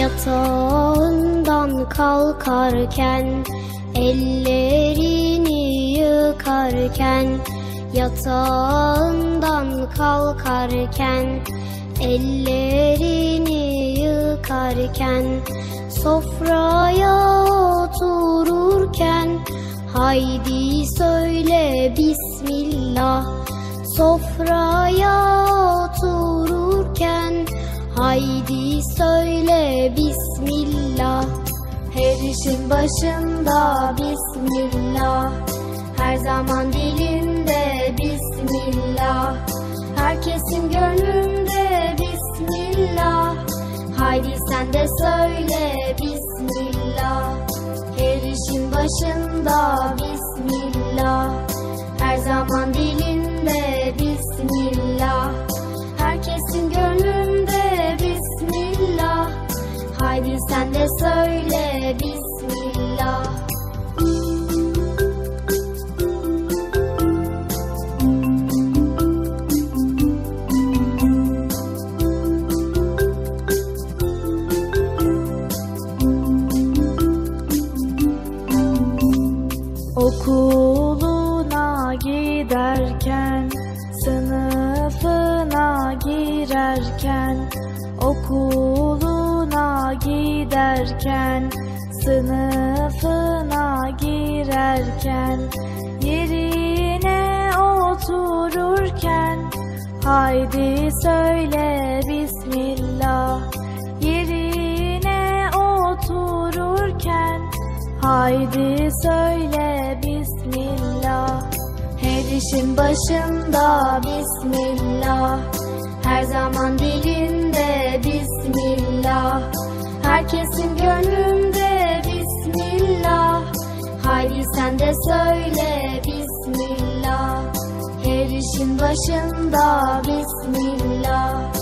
Yatağından kalkarken Ellerini yıkarken Yatağından kalkarken Ellerini yıkarken Sofraya otururken Haydi söyle Bismillah. Sofraya otururken Haydi söyle Bismillah. Her işin başında Bismillah. Her zaman dilinde Bismillah. Herkesin gönlünde Bismillah. Haydi sen de söyle Bismillah. Her işin başında Bismillah. Her zaman dilinde giderken, sınıfına girerken, yerine otururken, haydi söyle Bismillah. Yerine otururken, Haydi söyle Bismillah. Her işin başında Bismillah. Her zaman dilinde Bismillah Herkesin gönlünde Bismillah. Haydi sen de söyle Bismillah. Her işin başında Bismillah.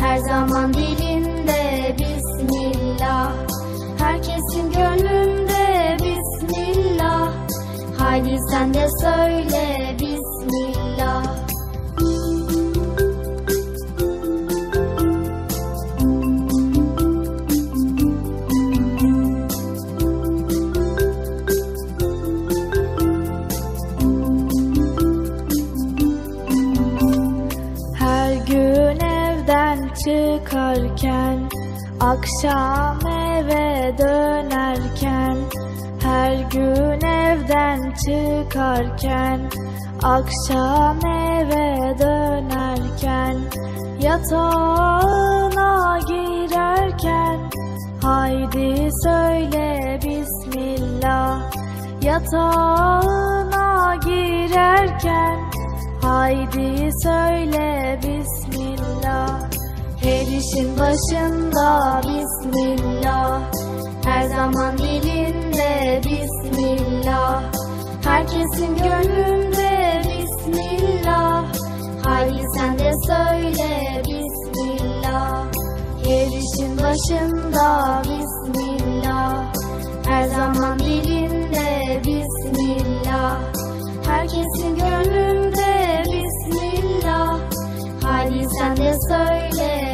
Her zaman dilinde Bismillah. Herkesin gönlünde Bismillah. Haydi sen de söyle Akşam eve dönerken Her gün evden çıkarken Akşam eve dönerken Yatağına girerken Haydi söyle Bismillah. Yatağına girerken Haydi söyle Bismillah Her işin başında Bismillah. Her zaman dilinde Bismillah. Herkesin gönlünde Bismillah. Haydi sen de söyle Bismillah. Her işin başında Bismillah. Her zaman dilinde Bismillah. Herkesin gönlünde Bismillah. Haydi sen de söyle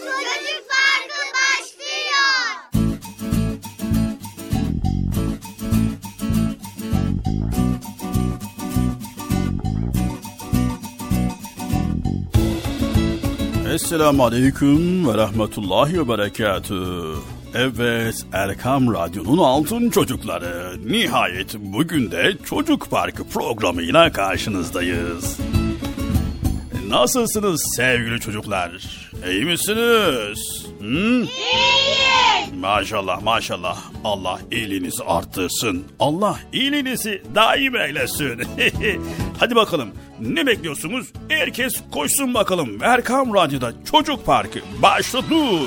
Esselamu Aleyküm ve Rahmetullahi ve Berekatüh. Evet, Erkam Radyo'nun altın çocukları. Nihayet bugün de Çocuk Parkı programıyla karşınızdayız. Nasılsınız sevgili çocuklar? İyi misiniz? Hı? Maşallah maşallah. Allah iyiliğinizi arttırsın. Allah iyiliğinizi daim eylesin. Hadi bakalım ne bekliyorsunuz? Herkes koşsun bakalım. Erkam Radyo'da Çocuk Parkı başladı.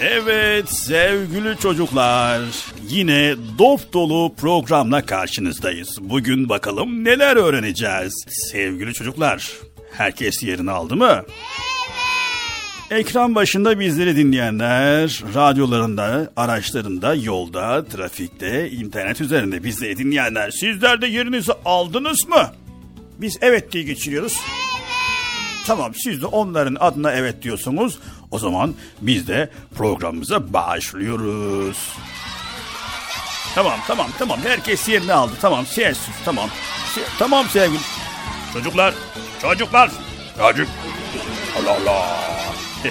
Evet sevgili çocuklar yine dop dolu programla karşınızdayız. Bugün bakalım neler öğreneceğiz. Sevgili çocuklar herkes yerini aldı mı? Ekran başında bizleri dinleyenler, radyolarında, araçlarında, yolda, trafikte, internet üzerinde bizleri dinleyenler sizler de yerinizi aldınız mı? Biz evet diye geçiriyoruz. Tamam siz de onların adına evet diyorsunuz. O zaman biz de programımıza başlıyoruz. Tamam tamam tamam herkes yerini aldı. Tamam sessiz tamam. Se- tamam sevgili çocuklar. Çocuklar. Çocuk. Allah Allah.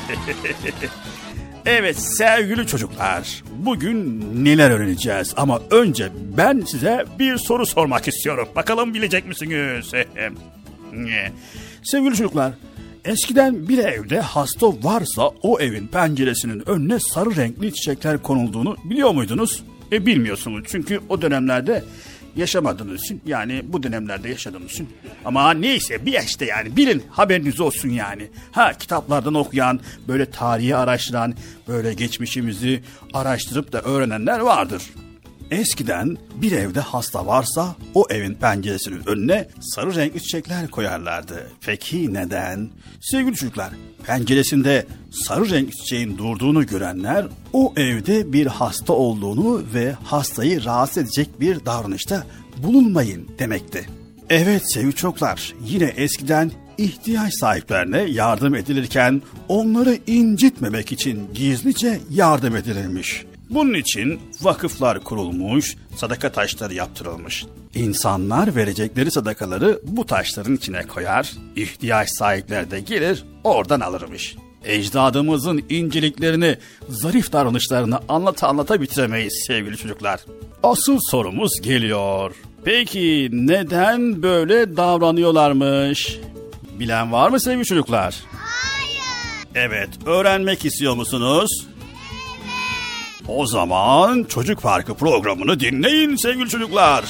evet sevgili çocuklar. Bugün neler öğreneceğiz? Ama önce ben size bir soru sormak istiyorum. Bakalım bilecek misiniz? Sevgili çocuklar, eskiden bir evde hasta varsa o evin penceresinin önüne sarı renkli çiçekler konulduğunu biliyor muydunuz? E bilmiyorsunuz çünkü o dönemlerde yaşamadığınız için yani bu dönemlerde yaşadığınız için ama neyse bir işte yani bilin haberiniz olsun yani. Ha kitaplardan okuyan böyle tarihi araştıran böyle geçmişimizi araştırıp da öğrenenler vardır. Eskiden bir evde hasta varsa o evin penceresinin önüne sarı renkli çiçekler koyarlardı. Peki neden? Sevgili çocuklar, penceresinde sarı renkli çiçeğin durduğunu görenler o evde bir hasta olduğunu ve hastayı rahatsız edecek bir davranışta bulunmayın demekti. Evet sevgili çocuklar, yine eskiden ihtiyaç sahiplerine yardım edilirken onları incitmemek için gizlice yardım edilirmiş. Bunun için vakıflar kurulmuş, sadaka taşları yaptırılmış. İnsanlar verecekleri sadakaları bu taşların içine koyar, ihtiyaç sahipleri de gelir oradan alırmış. Ecdadımızın inceliklerini, zarif davranışlarını anlata anlata bitiremeyiz sevgili çocuklar. Asıl sorumuz geliyor. Peki neden böyle davranıyorlarmış? Bilen var mı sevgili çocuklar? Hayır. Evet, öğrenmek istiyor musunuz? O zaman Çocuk Parkı programını dinleyin sevgili çocuklar.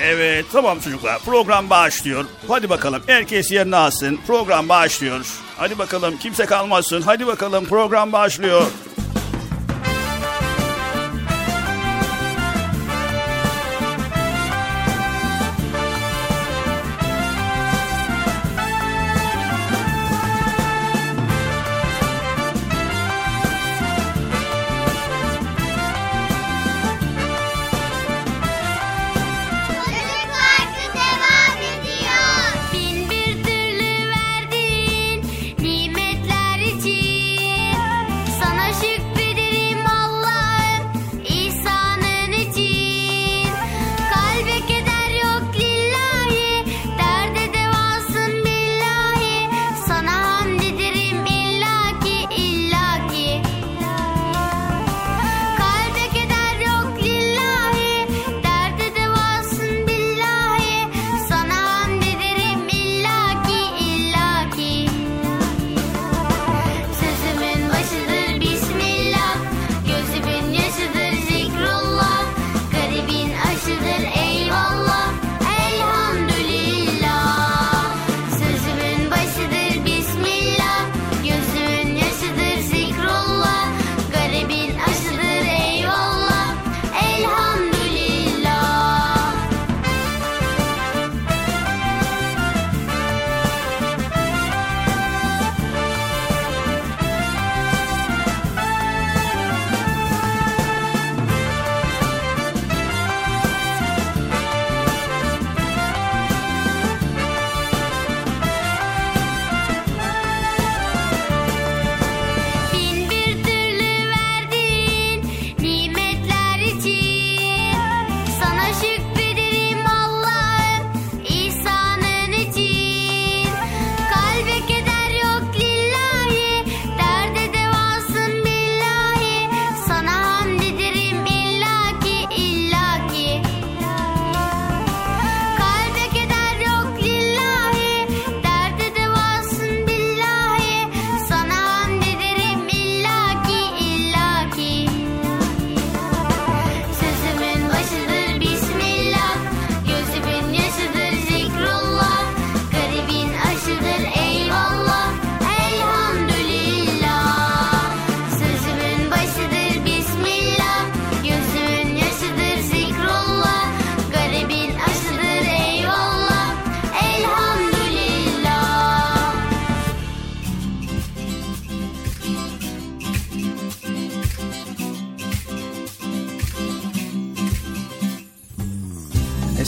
Evet tamam çocuklar program başlıyor. Hadi bakalım herkes yerine alsın. Program başlıyor. Hadi bakalım kimse kalmasın. Hadi bakalım program başlıyor.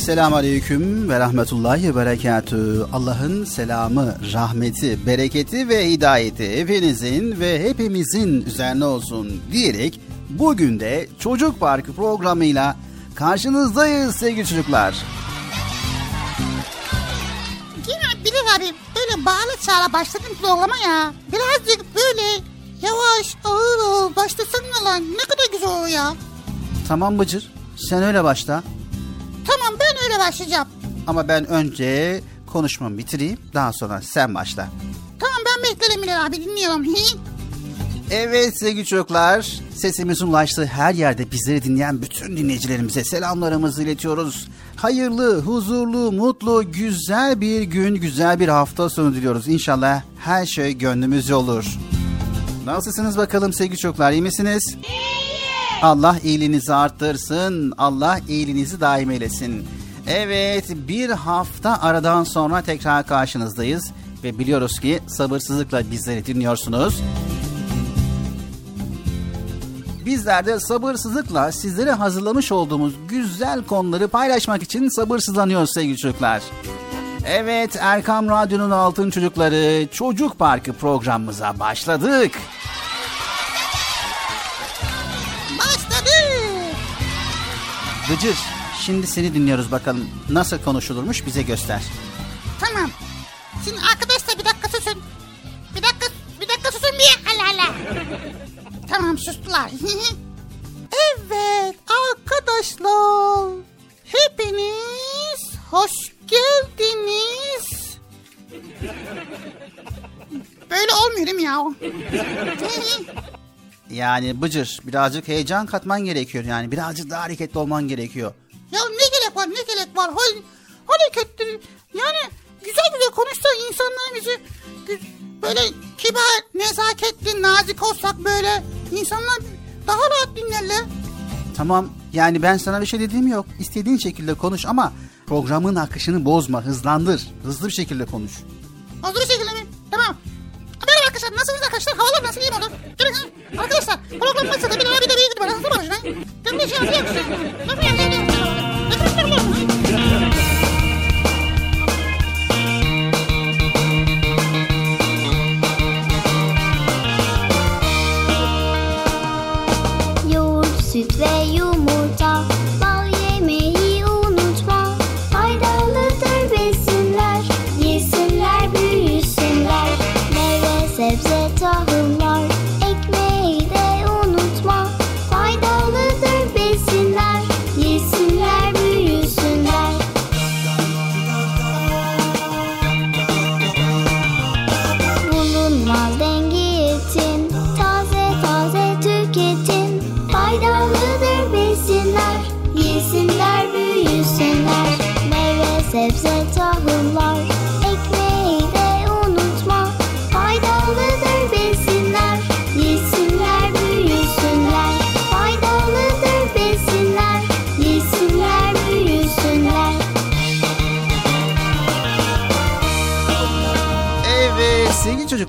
Esselamu Aleyküm ve Rahmetullahi ve Berekatü. Allah'ın selamı, rahmeti, bereketi ve hidayeti hepinizin ve hepimizin üzerine olsun diyerek bugün de Çocuk Parkı programıyla karşınızdayız sevgili çocuklar. Yine Bilal abi öyle bağlı çağla başladın programa ya. Birazcık böyle yavaş ağır ağır başlasana lan ne kadar güzel olur ya. Tamam Bıcır sen öyle başla. Başlayacağım. Ama ben önce konuşmamı bitireyim daha sonra sen başla. Tamam ben beklerim Bilal abi dinliyorum. Evet sevgili çocuklar, sesimizin ulaştığı her yerde bizleri dinleyen bütün dinleyicilerimize selamlarımızı iletiyoruz. Hayırlı, huzurlu, mutlu, güzel bir gün, güzel bir hafta sonu diliyoruz. İnşallah her şey gönlümüzce olur. Nasılsınız bakalım sevgili çocuklar, iyi misiniz? Allah iyiliğinizi arttırsın, Allah iyiliğinizi daim eylesin. Evet, bir hafta aradan sonra tekrar karşınızdayız ve biliyoruz ki sabırsızlıkla bizleri dinliyorsunuz. Bizler de sabırsızlıkla sizlere hazırlamış olduğumuz güzel konuları paylaşmak için sabırsızlanıyoruz sevgili çocuklar. Evet Erkam Radyo'nun Altın Çocukları Çocuk Parkı programımıza başladık. Başladı. Gıcır şimdi seni dinliyoruz bakalım nasıl konuşulurmuş bize göster. Tamam. Şimdi arkadaşlar bir dakika susun. Bir dakika, bir dakika susun bir. Allah Allah. tamam sustular. evet arkadaşlar. Hepiniz hoş geldiniz. Böyle olmuyor değil mi ya? Yani Bıcır birazcık heyecan katman gerekiyor yani birazcık daha hareketli olman gerekiyor. Ya ne gerek var ne gerek var? Hal, hareketli. Yani güzel güzel konuşsa insanlar bizi böyle kibar, nezaketli, nazik olsak böyle insanlar daha rahat dinlerler. Tamam yani ben sana bir şey dediğim yok. İstediğin şekilde konuş ama programın akışını bozma hızlandır. Hızlı bir şekilde konuş. Hazır bir şekilde mi? Tamam. Merhaba arkadaşlar nasılsınız arkadaşlar? Havalar nasıl iyi ha. Arkadaşlar program nasıl? Bir ara bir de bir gidip arasında barışın ha. Gelin bir şey yapıyor musun? Yapıyor yapıyor yapıyor. Yoğurt, Sit syd, vej och mottak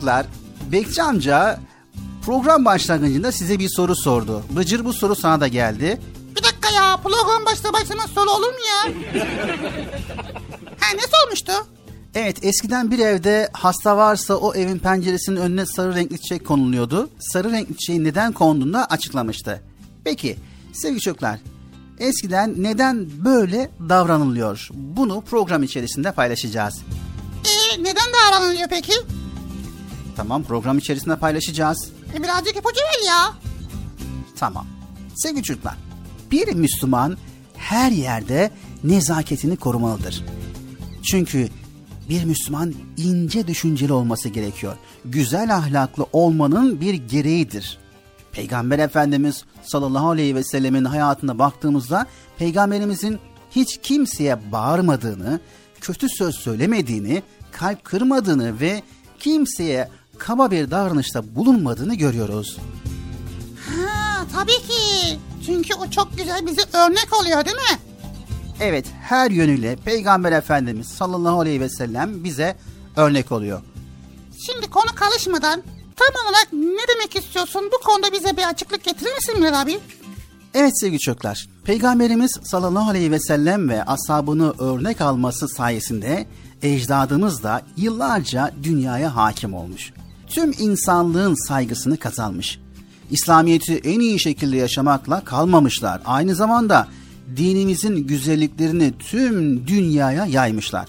çocuklar Bekçi amca program başlangıcında size bir soru sordu. Bıcır bu soru sana da geldi. Bir dakika ya program başta başlamaz soru olur mu ya? ha ne sormuştu? Evet eskiden bir evde hasta varsa o evin penceresinin önüne sarı renkli çiçek konuluyordu. Sarı renkli çiçeğin neden konduğunu da açıklamıştı. Peki sevgili çocuklar eskiden neden böyle davranılıyor? Bunu program içerisinde paylaşacağız. Ee, neden davranılıyor peki? Tamam program içerisinde paylaşacağız. E, birazcık ipucu ver ya. Tamam. Sevgili çocuklar, bir Müslüman her yerde nezaketini korumalıdır. Çünkü bir Müslüman ince düşünceli olması gerekiyor. Güzel ahlaklı olmanın bir gereğidir. Peygamber Efendimiz sallallahu aleyhi ve sellemin hayatına baktığımızda peygamberimizin hiç kimseye bağırmadığını, kötü söz söylemediğini, kalp kırmadığını ve kimseye kaba bir davranışta bulunmadığını görüyoruz. Ha tabii ki. Çünkü o çok güzel bize örnek oluyor değil mi? Evet her yönüyle Peygamber Efendimiz sallallahu aleyhi ve sellem bize örnek oluyor. Şimdi konu karışmadan tam olarak ne demek istiyorsun? Bu konuda bize bir açıklık getirir misin Mehmet abi? Evet sevgili çocuklar, Peygamberimiz sallallahu aleyhi ve sellem ve ashabını örnek alması sayesinde ecdadımız da yıllarca dünyaya hakim olmuş. Tüm insanlığın saygısını kazanmış. İslamiyet'i en iyi şekilde yaşamakla kalmamışlar. Aynı zamanda dinimizin güzelliklerini tüm dünyaya yaymışlar.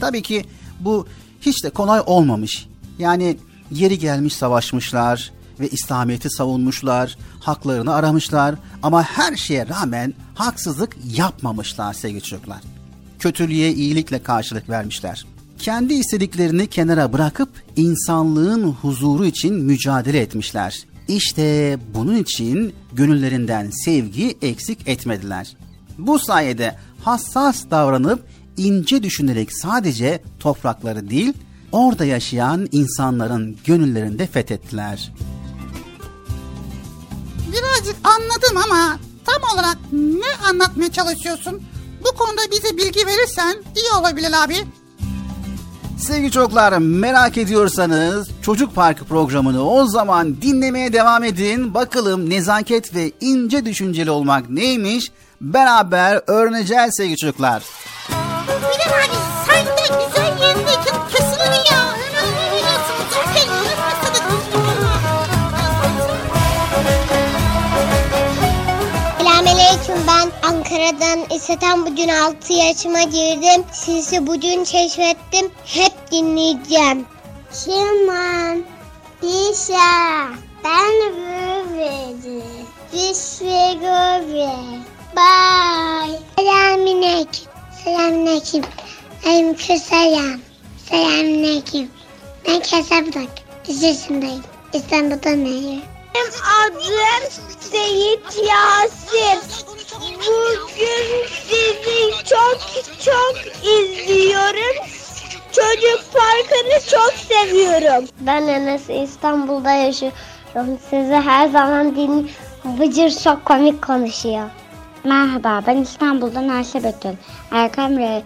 Tabii ki bu hiç de kolay olmamış. Yani yeri gelmiş savaşmışlar ve İslamiyet'i savunmuşlar, haklarını aramışlar ama her şeye rağmen haksızlık yapmamışlar sevgili çocuklar. Kötülüğe iyilikle karşılık vermişler. Kendi istediklerini kenara bırakıp insanlığın huzuru için mücadele etmişler. İşte bunun için gönüllerinden sevgi eksik etmediler. Bu sayede hassas davranıp ince düşünerek sadece toprakları değil, orada yaşayan insanların gönüllerinde fethettiler. Birazcık anladım ama tam olarak ne anlatmaya çalışıyorsun? Bu konuda bize bilgi verirsen iyi olabilir abi. Sevgili çocuklar merak ediyorsanız Çocuk Parkı programını o zaman dinlemeye devam edin. Bakalım nezaket ve ince düşünceli olmak neymiş beraber öğreneceğiz sevgili çocuklar. Bilal abi sen de güzel yerindeyken kesilir ya. Selamünaleyküm ben Ankara'dan İsteten bugün 6 yaşıma girdim. Sizi bugün keşfettim. Hep dinleyeceğim. Şiman, Dişa, ben Rüveli, Dişve Göve. Bye. Selamünaleyküm. Selamünaleyküm. Aleyküm selam. Selamünaleyküm. Ben Kasablık. 3 yaşındayım. İstanbul'da neyim? Benim adım Seyit Yasin. Bugün sizi çok çok izliyorum. Çocuk parkını çok seviyorum. Ben Enes İstanbul'da yaşıyorum. Sizi her zaman din Bıcır çok komik konuşuyor. Merhaba ben İstanbul'dan Ayşe Betül. Erkam, Ra-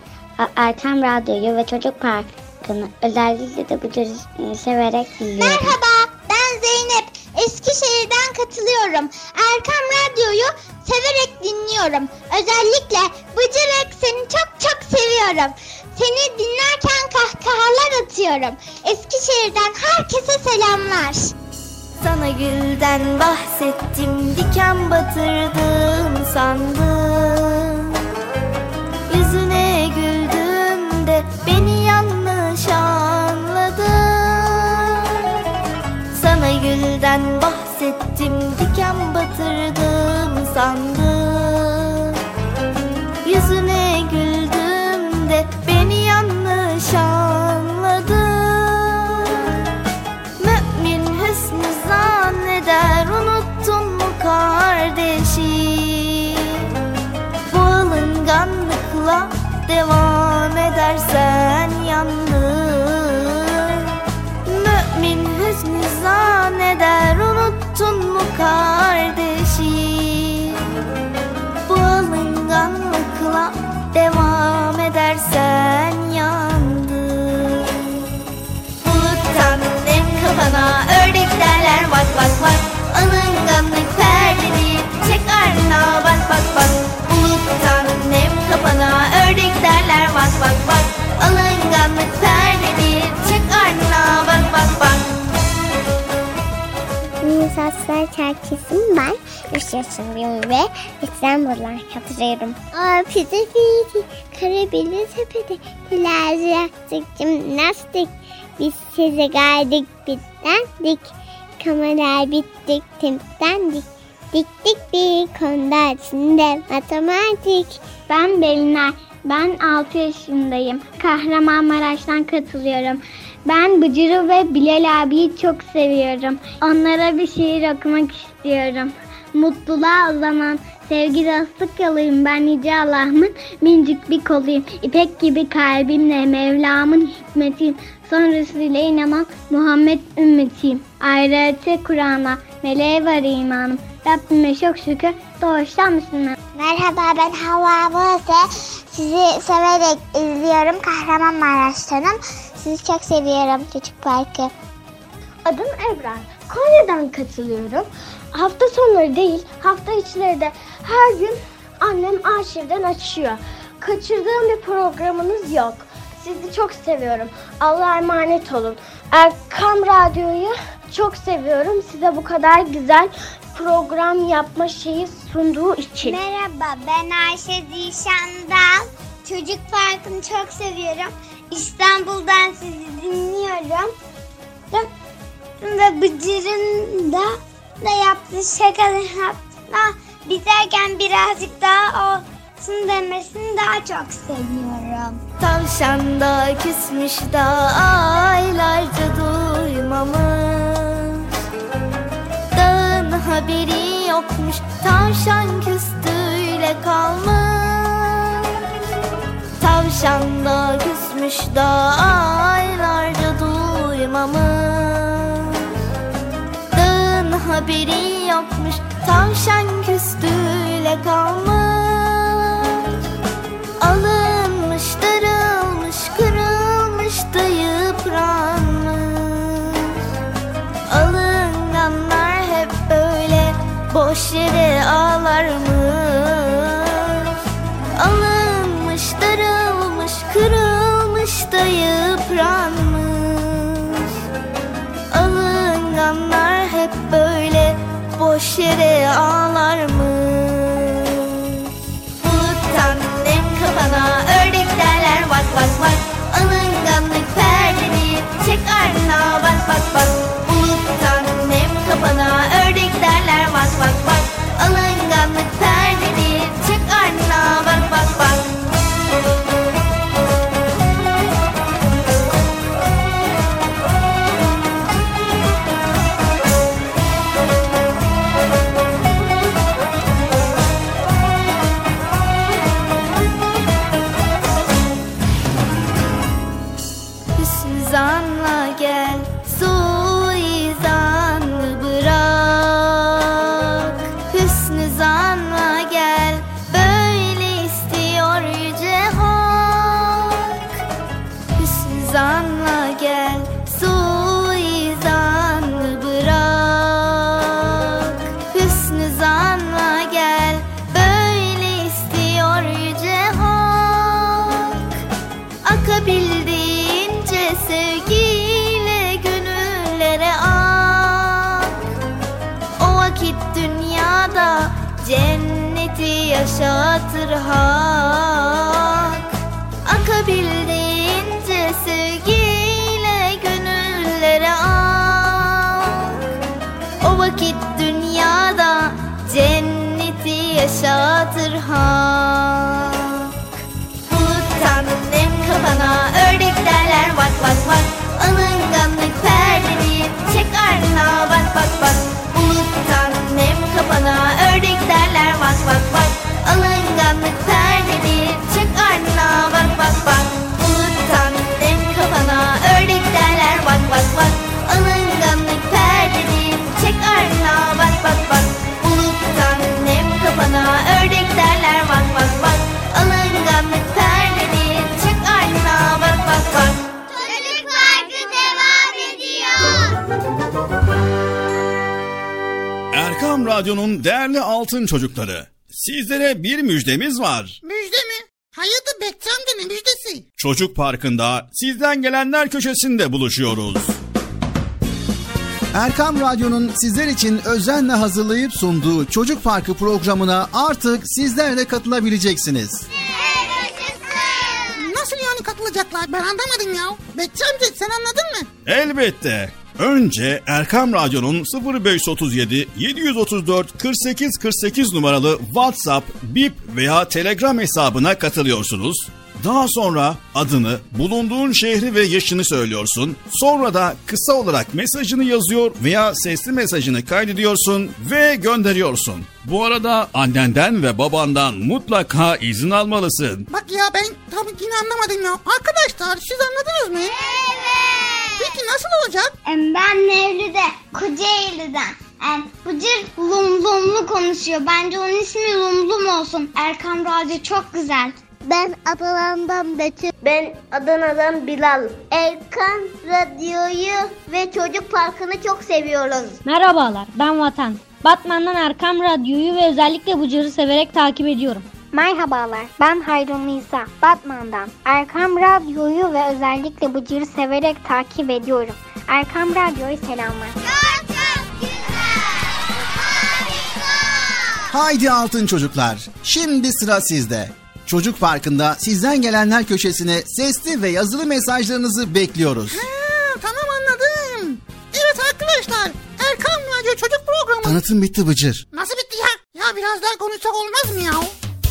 Erkam Radyo'yu ve Çocuk Parkı'nı özellikle de Bıcır'ı severek dinliyorum. Merhaba ben Zeynep. Eskişehir'den katılıyorum. Erkam Radyo'yu severek dinliyorum. Özellikle Bıcırık seni çok çok seviyorum. Seni dinlerken kahkahalar atıyorum. Eskişehir'den herkese selamlar. Sana gülden bahsettim diken batırdım sandım Yüzüne güldüm de beni yanlış anladın Sana gülden bahsettim diken batırdım sandım devam edersen yandın Mümin hüsnü zanneder unuttun mu kardeşi? Bu alınganlıkla devam edersen yandın Buluttan nem kafana ördek derler bak bak bak. Alınganlık perdeni çek ardına bak bak. Bak Buluttan nem kafana ördek derler bak bak bak Alınganlık perdeni çek ardına bak bak bak Nisaslar Çerkesim ben. 3 yaşındayım ve İstanbul'dan katılıyorum. Aa, pide pide, karabili tepede, plajı yaptık, jimnastik. Biz size geldik bitlendik. Kameralar bittik, templendik. Diktik bir konuda içinde matematik. Ben Belinay. Ben 6 yaşındayım. Kahramanmaraş'tan katılıyorum. Ben Bıcır'ı ve Bilal abiyi çok seviyorum. Onlara bir şiir okumak istiyorum. Mutluluğa o zaman sevgi dostluk yoluyum ben Yüce Allah'ımın mincik bir koluyum. İpek gibi kalbimle Mevlam'ın hikmetiyim. Son inanan Muhammed ümmetiyim. Ayrıca Kur'an'a meleğe var imanım. Rabbime çok şükür doğuştan Müslüman. Merhaba ben Hava Bose. Sizi severek izliyorum. Kahramanmaraş'tanım. Sizi çok seviyorum Çocuk Parkı. Adım Ebrar. Konya'dan katılıyorum. hafta sonları değil, hafta içleri de her gün annem arşivden açıyor. Kaçırdığım bir programınız yok. Sizi çok seviyorum. Allah'a emanet olun. Erkam Radyo'yu çok seviyorum. Size bu kadar güzel program yapma şeyi sunduğu için. Merhaba ben Ayşe Zişan'dan. Çocuk Parkı'nı çok seviyorum. İstanbul'dan sizi dinliyorum. Ve- Bıcır'ın da, da yaptığı şakaları hatta biterken birazcık daha olsun demesini daha çok seviyorum. Tavşan da küsmüş da aylarca duymamış Dağın haberi yokmuş Tavşan küstüyle kalmış. Tavşan da küsmüş da aylarca duymamış Dağın haberi yokmuş Tavşan küstüyle kalmış yıpranmış Alınganlar hep böyle boş yere ağlarmış. Alınmış, darılmış, kırılmış da yıpranmış. Alınganlar hep böyle boş yere ağlarmış bak bak. Buluttan nem kafana ördek derler bak bak bak. Alınganlık altın çocukları. Sizlere bir müjdemiz var. Müjde mi? Hayırdır Bekçi amca ne müjdesi? Çocuk Parkı'nda sizden gelenler köşesinde buluşuyoruz. Erkam Radyo'nun sizler için özenle hazırlayıp sunduğu Çocuk Parkı programına artık sizler de katılabileceksiniz. Nasıl yani katılacaklar ben anlamadım ya. Bekçi amca sen anladın mı? Elbette. Önce Erkam Radyo'nun 0537 734 48 48 numaralı WhatsApp, Bip veya Telegram hesabına katılıyorsunuz. Daha sonra adını, bulunduğun şehri ve yaşını söylüyorsun. Sonra da kısa olarak mesajını yazıyor veya sesli mesajını kaydediyorsun ve gönderiyorsun. Bu arada annenden ve babandan mutlaka izin almalısın. Bak ya ben tam yine anlamadım ya. Arkadaşlar siz anladınız mı? Evet. Peki nasıl olacak? Ben Mevlüt'e Kocaeli'den. Em, Bıcır lum lumlu konuşuyor. Bence onun ismi Lumlum olsun. Erkam Radyo çok güzel. Ben Adana'dan Betül. Ben Adana'dan Bilal. Erkan Radyo'yu ve Çocuk Parkı'nı çok seviyoruz. Merhabalar ben Vatan. Batman'dan Erkam Radyo'yu ve özellikle Bıcır'ı severek takip ediyorum. Merhabalar, ben Hayrun Nisa, Batman'dan. Erkam Radyo'yu ve özellikle Bıcır'ı severek takip ediyorum. Erkam Radyo'yu selamlar. Haydi altın çocuklar. Şimdi sıra sizde. Çocuk Parkı'nda sizden gelenler köşesine sesli ve yazılı mesajlarınızı bekliyoruz. Ha, tamam anladım. Evet arkadaşlar Erkan Radyo Çocuk Programı. Tanıtım bitti Bıcır. Nasıl bitti ya? Ya biraz daha konuşsak olmaz mı ya?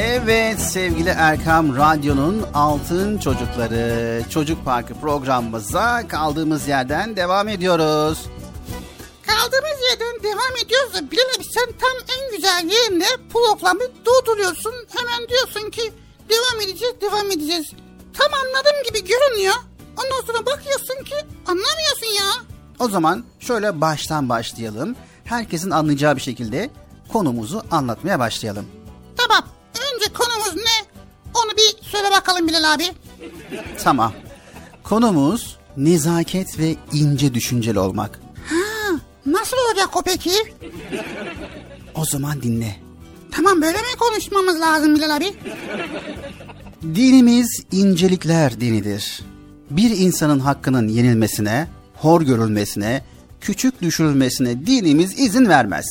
Evet sevgili Erkam Radyo'nun Altın Çocukları Çocuk Parkı programımıza kaldığımız yerden devam ediyoruz. Kaldığımız yerden devam ediyoruz da Bilal abi sen tam en güzel yerinde programı durduruyorsun. Hemen diyorsun ki devam edeceğiz devam edeceğiz. Tam anladığım gibi görünüyor. Ondan sonra bakıyorsun ki anlamıyorsun ya. O zaman şöyle baştan başlayalım. Herkesin anlayacağı bir şekilde konumuzu anlatmaya başlayalım. Önce konumuz ne? Onu bir söyle bakalım Bilal abi. Tamam. Konumuz nezaket ve ince düşünceli olmak. Ha, nasıl olacak o peki? O zaman dinle. Tamam böyle mi konuşmamız lazım Bilal abi? Dinimiz incelikler dinidir. Bir insanın hakkının yenilmesine, hor görülmesine, küçük düşürülmesine dinimiz izin vermez.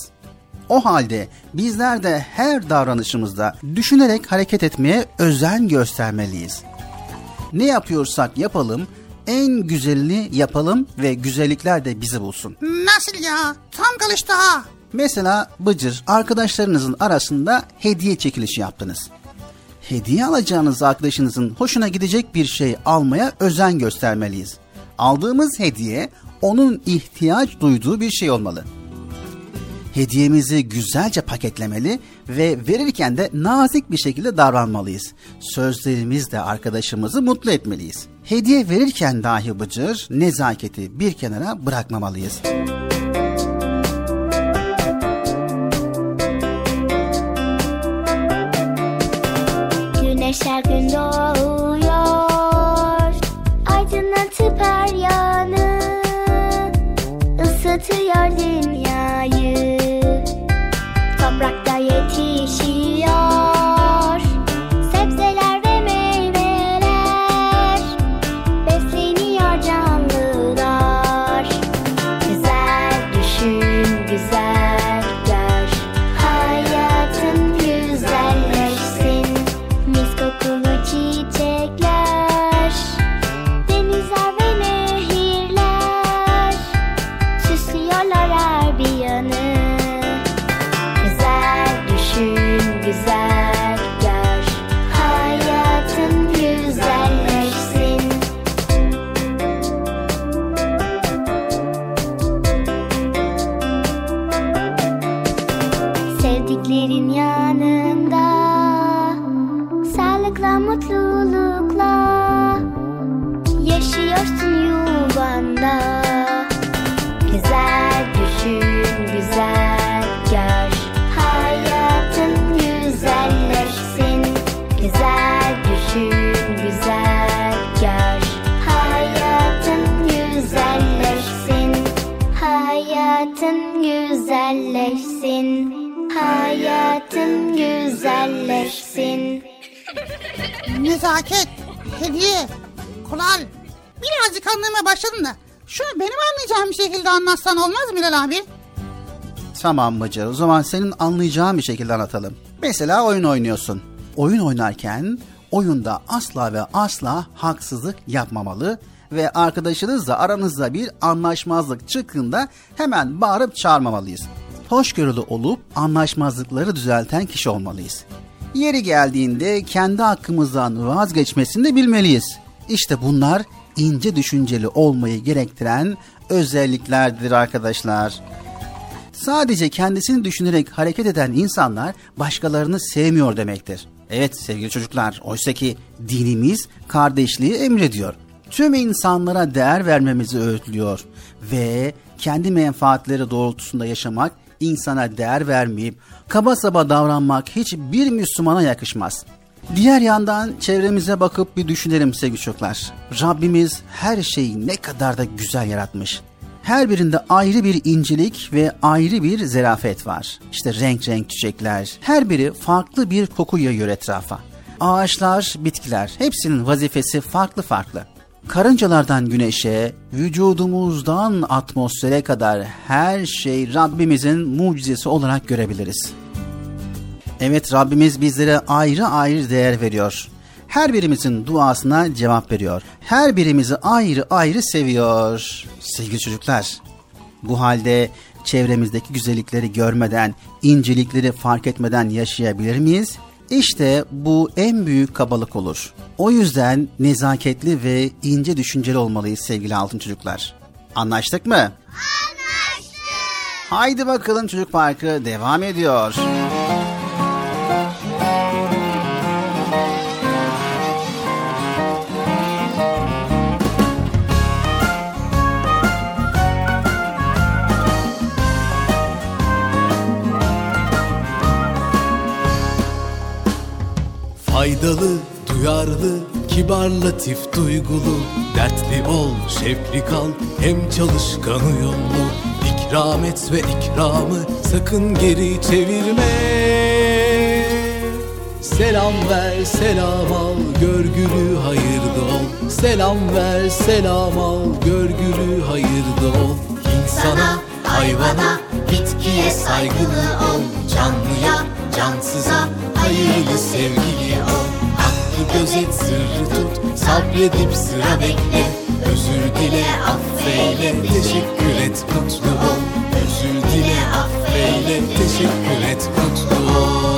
O halde bizler de her davranışımızda düşünerek hareket etmeye özen göstermeliyiz. Ne yapıyorsak yapalım, en güzelini yapalım ve güzellikler de bizi bulsun. Nasıl ya? Tam kalıştı ha. Mesela Bıcır arkadaşlarınızın arasında hediye çekilişi yaptınız. Hediye alacağınız arkadaşınızın hoşuna gidecek bir şey almaya özen göstermeliyiz. Aldığımız hediye onun ihtiyaç duyduğu bir şey olmalı. Hediyemizi güzelce paketlemeli ve verirken de nazik bir şekilde davranmalıyız. Sözlerimizle arkadaşımızı mutlu etmeliyiz. Hediye verirken dahi bıcır nezaketi bir kenara bırakmamalıyız. Güneş her gün doğuyor Nezaket, hediye, kural. Birazcık anlamaya başladım da. Şunu benim anlayacağım bir şekilde anlatsan olmaz mı Bilal abi? Tamam Bıcır. O zaman senin anlayacağın bir şekilde anlatalım. Mesela oyun oynuyorsun. Oyun oynarken oyunda asla ve asla haksızlık yapmamalı ve arkadaşınızla aranızda bir anlaşmazlık çıktığında hemen bağırıp çağırmamalıyız. Hoşgörülü olup anlaşmazlıkları düzelten kişi olmalıyız. Yeri geldiğinde kendi hakkımızdan vazgeçmesini de bilmeliyiz. İşte bunlar ince düşünceli olmayı gerektiren özelliklerdir arkadaşlar. Sadece kendisini düşünerek hareket eden insanlar başkalarını sevmiyor demektir. Evet sevgili çocuklar, oysa ki dinimiz kardeşliği emrediyor. Tüm insanlara değer vermemizi öğütlüyor ve kendi menfaatleri doğrultusunda yaşamak, insana değer vermeyip kaba saba davranmak hiçbir Müslümana yakışmaz. Diğer yandan çevremize bakıp bir düşünelim sevgili çocuklar. Rabbimiz her şeyi ne kadar da güzel yaratmış. Her birinde ayrı bir incelik ve ayrı bir zerafet var. İşte renk renk çiçekler, her biri farklı bir koku yayıyor etrafa. Ağaçlar, bitkiler, hepsinin vazifesi farklı farklı. Karıncalardan güneşe, vücudumuzdan atmosfere kadar her şey Rabbimizin mucizesi olarak görebiliriz. Evet Rabbimiz bizlere ayrı ayrı değer veriyor. Her birimizin duasına cevap veriyor. Her birimizi ayrı ayrı seviyor. Sevgili çocuklar, bu halde çevremizdeki güzellikleri görmeden, incelikleri fark etmeden yaşayabilir miyiz? İşte bu en büyük kabalık olur. O yüzden nezaketli ve ince düşünceli olmalıyız sevgili altın çocuklar. Anlaştık mı? Anlaştık. Haydi bakalım çocuk parkı devam ediyor. Faydalı, duyarlı, kibar, latif, duygulu. Dertli ol, şevkli kal, hem çalışkan uyumlu İkram et ve ikramı sakın geri çevirme. Selam ver, selam al, görgülü hayırda ol. Selam ver, selam al, görgülü hayırda ol. İnsana, hayvana, bitkiye saygılı ol. Canlıya, cansıza, hayırlı sevgili ol. Hakkı gözet sırrı tut Sabredip sıra bekle. Özür dile affeyle Teşekkür et mutlu ol. Özür dile affeyle Teşekkür et mutlu ol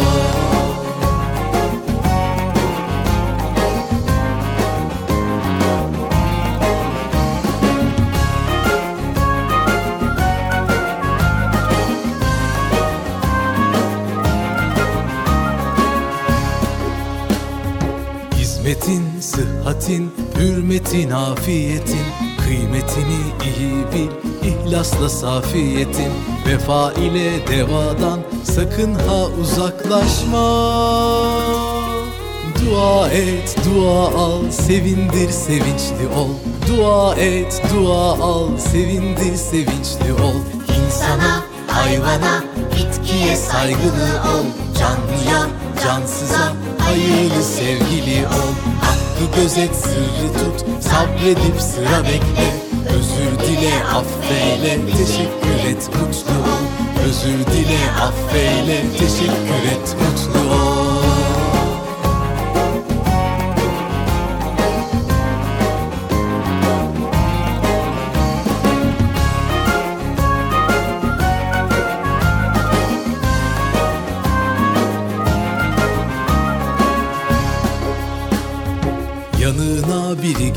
Hizmetin, sıhhatin, hürmetin, afiyetin. Kıymetini iyi bil, ihlasla safiyetin. Vefa ile devadan sakın ha uzaklaşma. Dua et, dua al, sevindir, sevinçli ol. Dua et, dua al, sevindir, sevinçli ol. İnsana, hayvana, bitkiye saygılı ol. Canlıya, cansıza, hayırlı sevgili ol. Hakkı gözet sırrı tut. Sabredip sıra bekle. Özür dile affeyle. Teşekkür et mutlu ol. Özür dile affeyle. Teşekkür et mutlu ol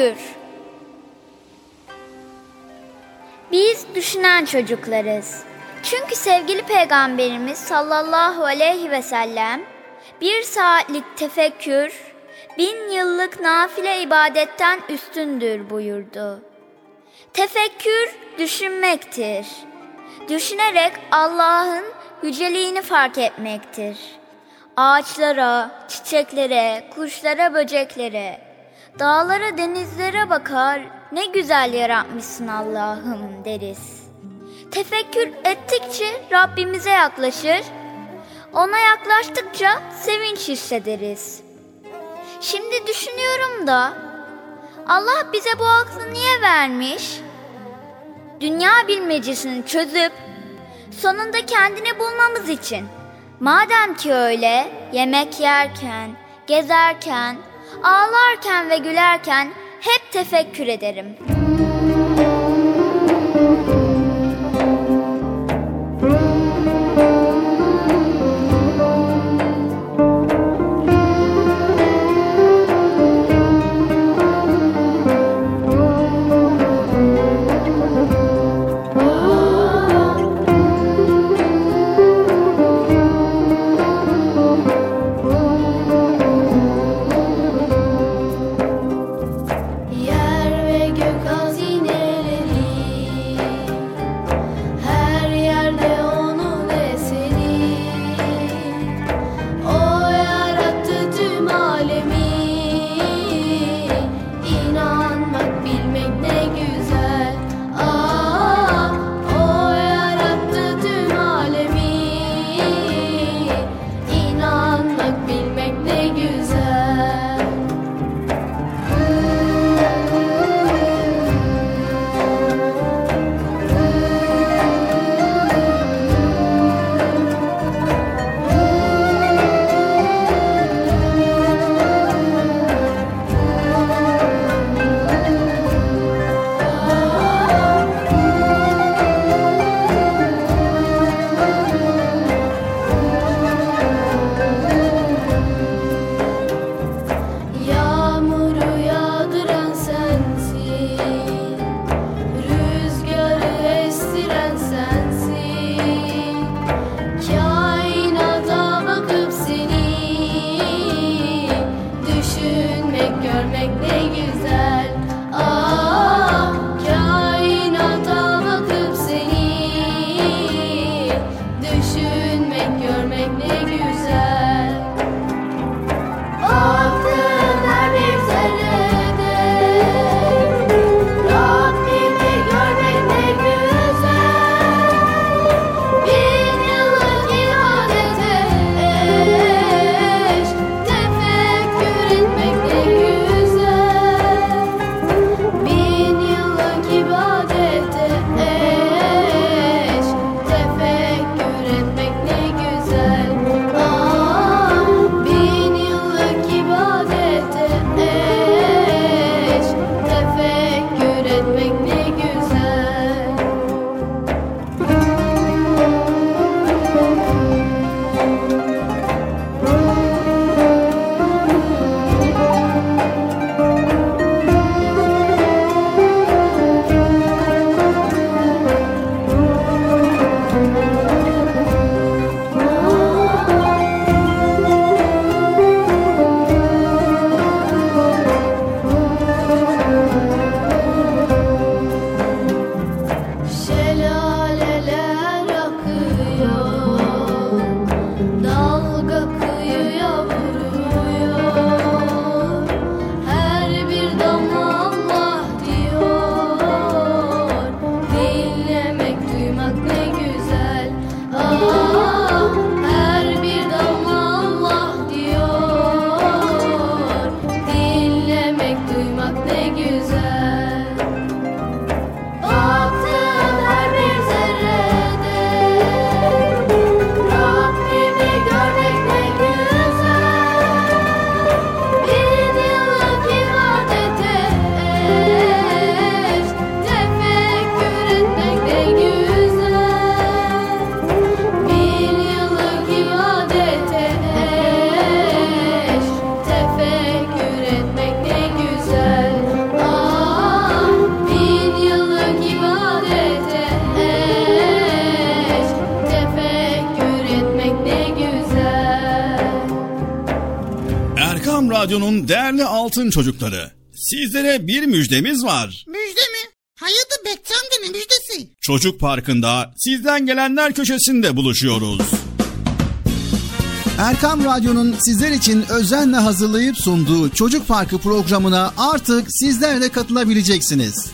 Tefekkür Biz düşünen çocuklarız. Çünkü sevgili peygamberimiz sallallahu aleyhi ve sellem Bir saatlik tefekkür, bin yıllık nafile ibadetten üstündür buyurdu. Tefekkür düşünmektir. Düşünerek Allah'ın yüceliğini fark etmektir. Ağaçlara, çiçeklere, kuşlara, böceklere, dağlara, denizlere bakar, ne güzel yaratmışsın Allah'ım deriz. Tefekkür ettikçe Rabbimize yaklaşır, ona yaklaştıkça sevinç hissederiz. Şimdi düşünüyorum da Allah bize bu aklı niye vermiş? Dünya bilmecesini çözüp sonunda kendini bulmamız için. Madem ki öyle yemek yerken, gezerken, ağlarken ve gülerken hep tefekkür ederim. dalga kıyıya Radyo'nun değerli altın çocukları. Sizlere bir müjdemiz var. Müjde mi? Hayırdır Bekçi amca ne müjdesi? Çocuk Parkı'nda sizden gelenler köşesinde buluşuyoruz. Erkam Radyo'nun sizler için özenle hazırlayıp sunduğu Çocuk Parkı programına artık sizler de katılabileceksiniz.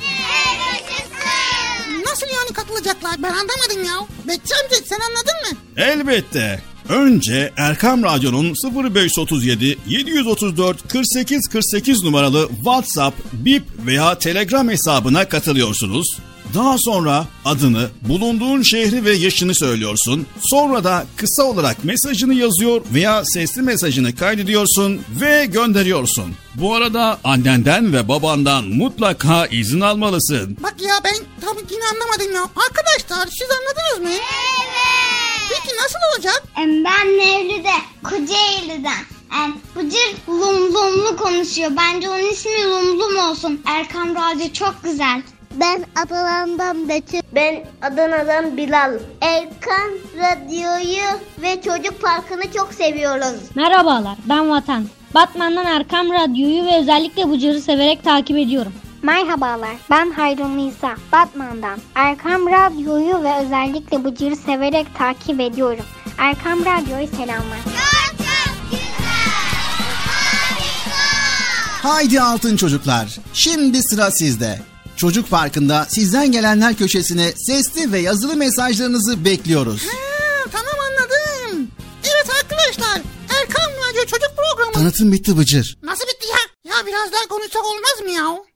Nasıl yani katılacaklar ben anlamadım ya. Bekçi amca sen anladın mı? Elbette. Önce Erkam Radyo'nun 0537 734 48 48 numaralı WhatsApp, Bip veya Telegram hesabına katılıyorsunuz. Daha sonra adını, bulunduğun şehri ve yaşını söylüyorsun. Sonra da kısa olarak mesajını yazıyor veya sesli mesajını kaydediyorsun ve gönderiyorsun. Bu arada annenden ve babandan mutlaka izin almalısın. Bak ya ben tam yine anlamadım ya. Arkadaşlar siz anladınız mı? Evet. Peki nasıl olacak? Ben Mevlüt'e Kocaeli'den. Yani Bıcır lum lumlu konuşuyor. Bence onun ismi Lumlum olsun. Erkam Radyo çok güzel. Ben Adana'dan Betül. Ben Adana'dan Bilal. Erkan Radyo'yu ve Çocuk Parkı'nı çok seviyoruz. Merhabalar ben Vatan. Batman'dan Erkam Radyo'yu ve özellikle Bıcır'ı severek takip ediyorum. Merhabalar, ben Hayrun Nisa, Batman'dan. Erkam Radyo'yu ve özellikle Bıcır'ı severek takip ediyorum. Erkam Radyo'yu selamlar. Haydi altın çocuklar. Şimdi sıra sizde. Çocuk Parkı'nda sizden gelenler köşesine sesli ve yazılı mesajlarınızı bekliyoruz. Ha, tamam anladım. Evet arkadaşlar Erkam Radyo çocuk programı. Tanıtım bitti Bıcır. Nasıl bitti ya? Ya biraz daha konuşsak olmaz mı ya?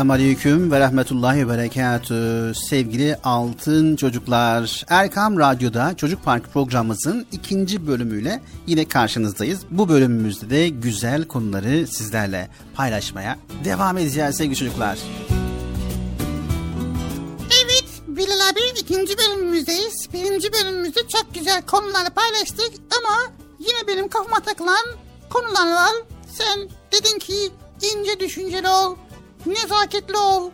Esselamu Aleyküm ve Rahmetullahi ve Berekatü. Sevgili altın çocuklar, Erkam Radyo'da Çocuk Park programımızın ikinci bölümüyle yine karşınızdayız. Bu bölümümüzde de güzel konuları sizlerle paylaşmaya devam edeceğiz sevgili çocuklar. Evet Bilal abi ikinci bölümümüzdeyiz. Birinci bölümümüzde çok güzel konuları paylaştık ama yine benim kafama takılan konular var. Sen dedin ki ince düşünceli ol, nezaketli ol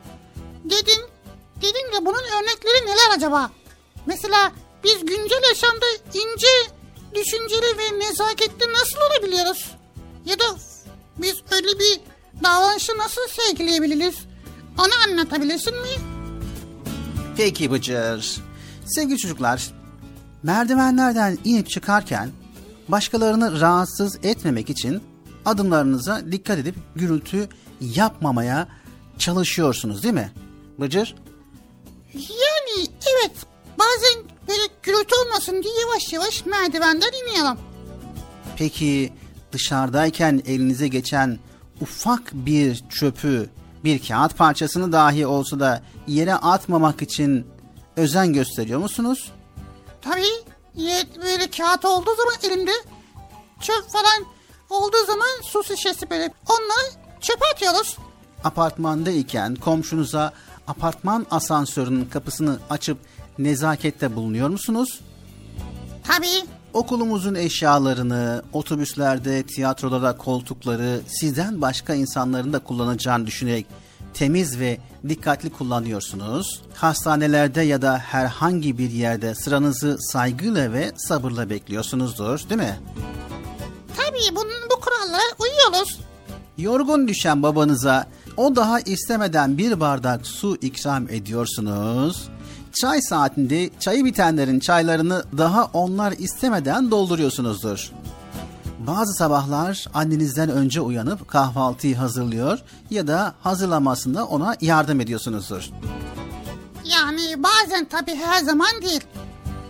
dedin. Dedin de bunun örnekleri neler acaba? Mesela biz güncel yaşamda ince, düşünceli ve nezaketli nasıl olabiliyoruz? Ya da biz öyle bir davranışı nasıl sergileyebiliriz? Onu anlatabilirsin mi? Peki Bıcır. Sevgili çocuklar, merdivenlerden inip çıkarken başkalarını rahatsız etmemek için adımlarınıza dikkat edip gürültü yapmamaya çalışıyorsunuz değil mi? Bıcır? Yani evet bazen böyle gürültü olmasın diye yavaş yavaş merdivenden iniyorum. Peki dışarıdayken elinize geçen ufak bir çöpü, bir kağıt parçasını dahi olsa da yere atmamak için özen gösteriyor musunuz? Tabii böyle kağıt olduğu zaman elimde çöp falan olduğu zaman su şişesi böyle onları çöpe atıyoruz. Apartmandayken komşunuza apartman asansörünün kapısını açıp nezakette bulunuyor musunuz? Tabii. Okulumuzun eşyalarını, otobüslerde, tiyatroda koltukları sizden başka insanların da kullanacağını düşünerek temiz ve dikkatli kullanıyorsunuz. Hastanelerde ya da herhangi bir yerde sıranızı saygıyla ve sabırla bekliyorsunuzdur, değil mi? Tabii bunun bu kurallara uyuyoruz. Yorgun düşen babanıza o daha istemeden bir bardak su ikram ediyorsunuz. Çay saatinde çayı bitenlerin çaylarını daha onlar istemeden dolduruyorsunuzdur. Bazı sabahlar annenizden önce uyanıp kahvaltıyı hazırlıyor ya da hazırlamasında ona yardım ediyorsunuzdur. Yani bazen tabii her zaman değil.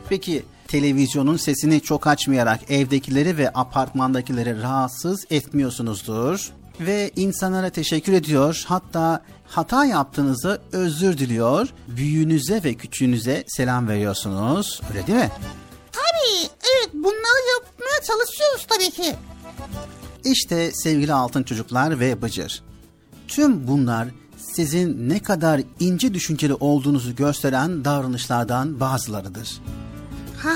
Peki televizyonun sesini çok açmayarak evdekileri ve apartmandakileri rahatsız etmiyorsunuzdur. Ve insanlara teşekkür ediyor hatta hata yaptığınızda özür diliyor. Büyüğünüze ve küçüğünüze selam veriyorsunuz. Öyle değil mi? Tabii evet bunları yapmaya çalışıyoruz tabii ki. İşte sevgili altın çocuklar ve Bıcır. Tüm bunlar sizin ne kadar ince düşünceli olduğunuzu gösteren davranışlardan bazılarıdır. Ha,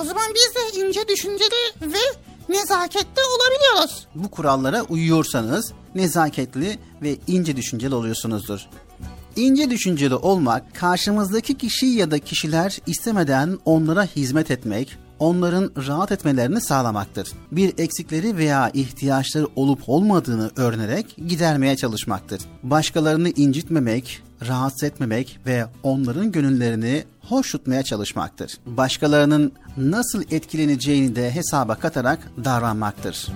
o zaman biz de ince düşünceli ve nezaketli olabiliyoruz. Bu kurallara uyuyorsanız nezaketli ve ince düşünceli oluyorsunuzdur. İnce düşünceli olmak, karşımızdaki kişi ya da kişiler istemeden onlara hizmet etmek, onların rahat etmelerini sağlamaktır. Bir eksikleri veya ihtiyaçları olup olmadığını öğrenerek gidermeye çalışmaktır. Başkalarını incitmemek, rahatsız etmemek ve onların gönüllerini hoş tutmaya çalışmaktır. Başkalarının nasıl etkileneceğini de hesaba katarak davranmaktır.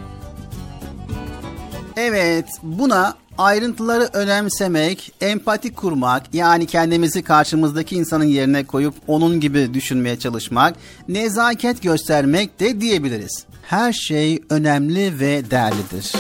Evet, buna ayrıntıları önemsemek, empati kurmak, yani kendimizi karşımızdaki insanın yerine koyup onun gibi düşünmeye çalışmak, nezaket göstermek de diyebiliriz. Her şey önemli ve değerlidir.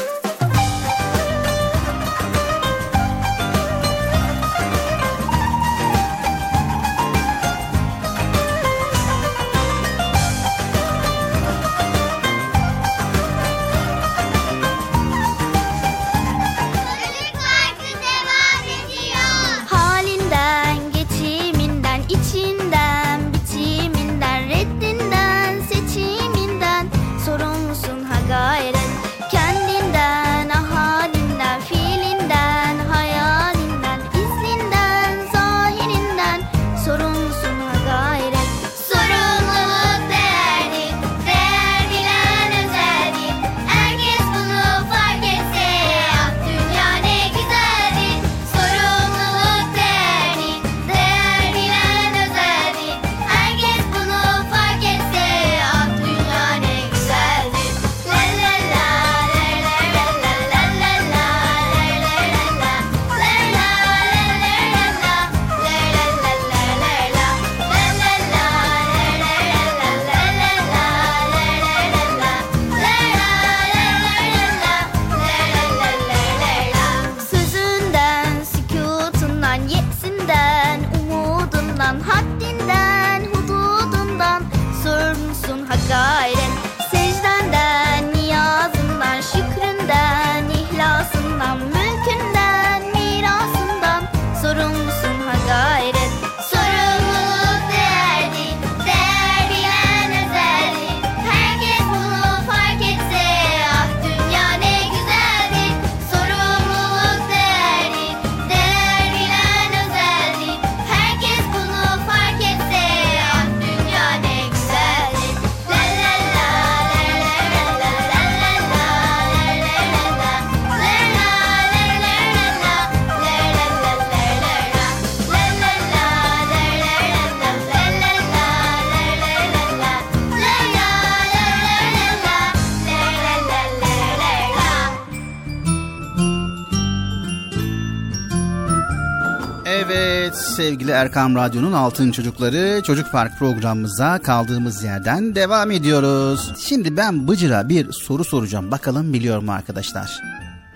Erkam Radyo'nun Altın Çocukları Çocuk Park programımıza kaldığımız yerden devam ediyoruz. Şimdi ben Bıcır'a bir soru soracağım. Bakalım biliyor mu arkadaşlar?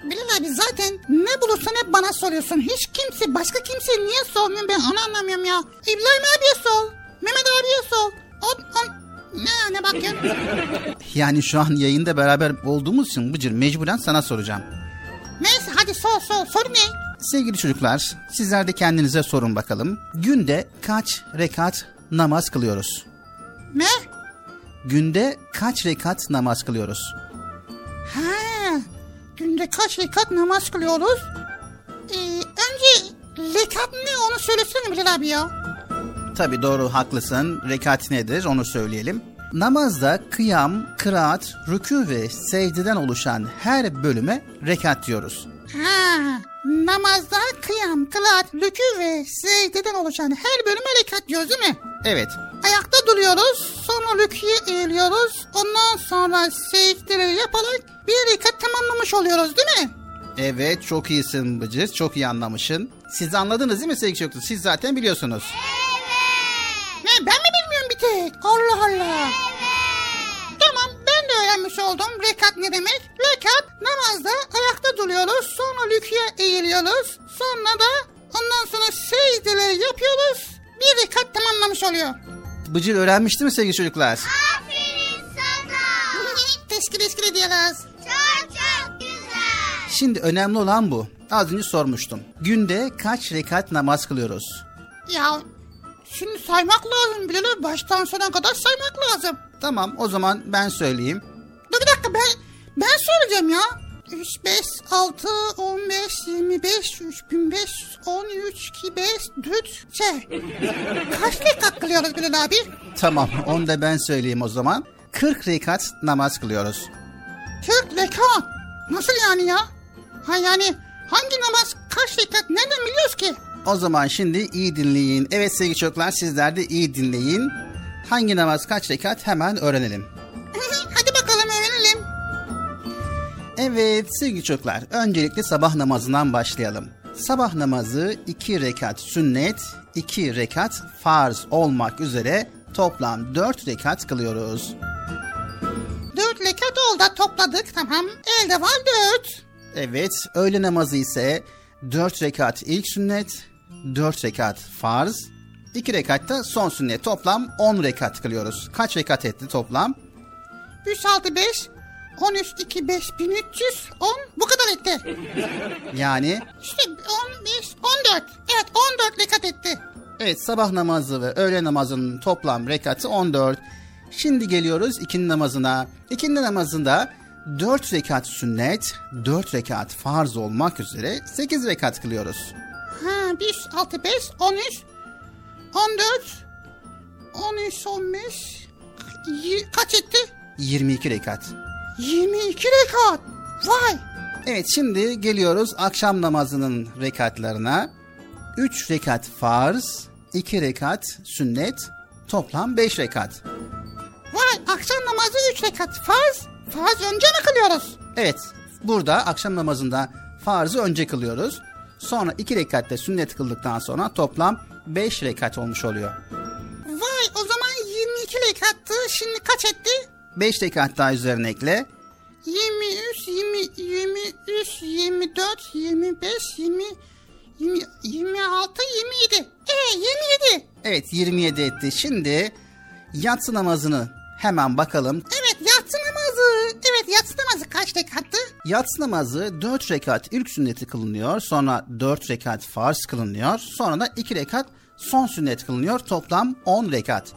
Bilal abi zaten ne bulursan hep bana soruyorsun. Hiç kimse başka kimse niye sormuyor ben onu anlamıyorum ya. İbrahim abiye sor. Mehmet abiye sor. O, o, ne ne bakıyorsun? Yani şu an yayında beraber olduğumuz için Bıcır mecburen sana soracağım. Neyse hadi sor sor. Soru ne? Sevgili çocuklar sizler de kendinize sorun bakalım. Günde kaç rekat namaz kılıyoruz? Ne? Günde kaç rekat namaz kılıyoruz? Ha, günde kaç rekat namaz kılıyoruz? Ee, önce rekat ne onu söylesene Bilal abi ya. Tabi doğru haklısın. Rekat nedir onu söyleyelim. Namazda kıyam, kıraat, rükû ve secdeden oluşan her bölüme rekat diyoruz. Ha, namazda kıyam, kılaat, rükû ve secdeden oluşan her bölüme rekat diyoruz değil mi? Evet. Ayakta duruyoruz, sonra rüküye eğiliyoruz, ondan sonra secdeleri yaparak bir rekat tamamlamış oluyoruz değil mi? Evet çok iyisin Bıcır. Çok iyi anlamışsın. Siz anladınız değil mi sevgili çocuklar? Siz zaten biliyorsunuz. Ne ben mi bilmiyorum bir tek? Allah Allah. De öğrenmiş oldum rekat ne demek. Rekat namazda ayakta duruyoruz sonra rüküye eğiliyoruz. Sonra da ondan sonra secdeleri yapıyoruz. Bir rekat tamamlamış oluyor. Bıcır öğrenmişti mi sevgili çocuklar? Teskil eskil diyoruz. Çok çok güzel. Şimdi önemli olan bu. Az önce sormuştum. Günde kaç rekat namaz kılıyoruz? Ya şimdi saymak lazım Bilal baştan sona kadar saymak lazım. Tamam o zaman ben söyleyeyim. Dur bir dakika ben ben söyleyeceğim ya. 3, 5, 6, 15, 25, 3500, 13, 2, 5, 4, şey. Kaç rekat kılıyoruz Bilal abi? Tamam onu da ben söyleyeyim o zaman. 40 rekat namaz kılıyoruz. 40 rekat. Nasıl yani ya? Ha yani hangi namaz kaç rekat nereden biliyoruz ki? O zaman şimdi iyi dinleyin. Evet sevgili çocuklar sizler de iyi dinleyin. Hangi namaz kaç rekat hemen öğrenelim. Hadi bakalım. Evet sevgili çocuklar öncelikle sabah namazından başlayalım. Sabah namazı 2 rekat sünnet, 2 rekat farz olmak üzere toplam 4 rekat kılıyoruz. 4 rekat oldu topladık tamam. Elde var 4. Evet öğle namazı ise 4 rekat ilk sünnet, 4 rekat farz, 2 rekat da son sünnet toplam 10 rekat kılıyoruz. Kaç rekat etti toplam? 3, 6, 5, 13, 2, 5, 1300, 10 bu kadar etti. Yani İşte 15, 14. Evet 14 rekat etti. Evet sabah namazı ve öğle namazının toplam rekatı 14. Şimdi geliyoruz ikindi namazına. İkindi namazında 4 rekat sünnet, 4 rekat farz olmak üzere 8 rekat kılıyoruz. Ha 1, 6, 5, 13, 14, 13, 15, y- kaç etti? 22 rekat. 22 rekat. Vay. Evet şimdi geliyoruz akşam namazının rekatlarına. 3 rekat farz, 2 rekat sünnet, toplam 5 rekat. Vay akşam namazı 3 rekat farz. Farz önce mi kılıyoruz? Evet burada akşam namazında farzı önce kılıyoruz. Sonra 2 rekatte sünnet kıldıktan sonra toplam 5 rekat olmuş oluyor. Vay o zaman 22 rekattı. Şimdi kaç etti? 5 rekat daha üzerine ekle. 23, 20, 23, 24, 25, 20, 20 26, 27. E 27. Evet 27 etti. Şimdi yatsı namazını hemen bakalım. Evet yatsı namazı. Evet yatsı namazı kaç rekattı? Yatsı namazı 4 rekat ilk sünneti kılınıyor. Sonra 4 rekat farz kılınıyor. Sonra da 2 rekat son sünnet kılınıyor. Toplam 10 rekat.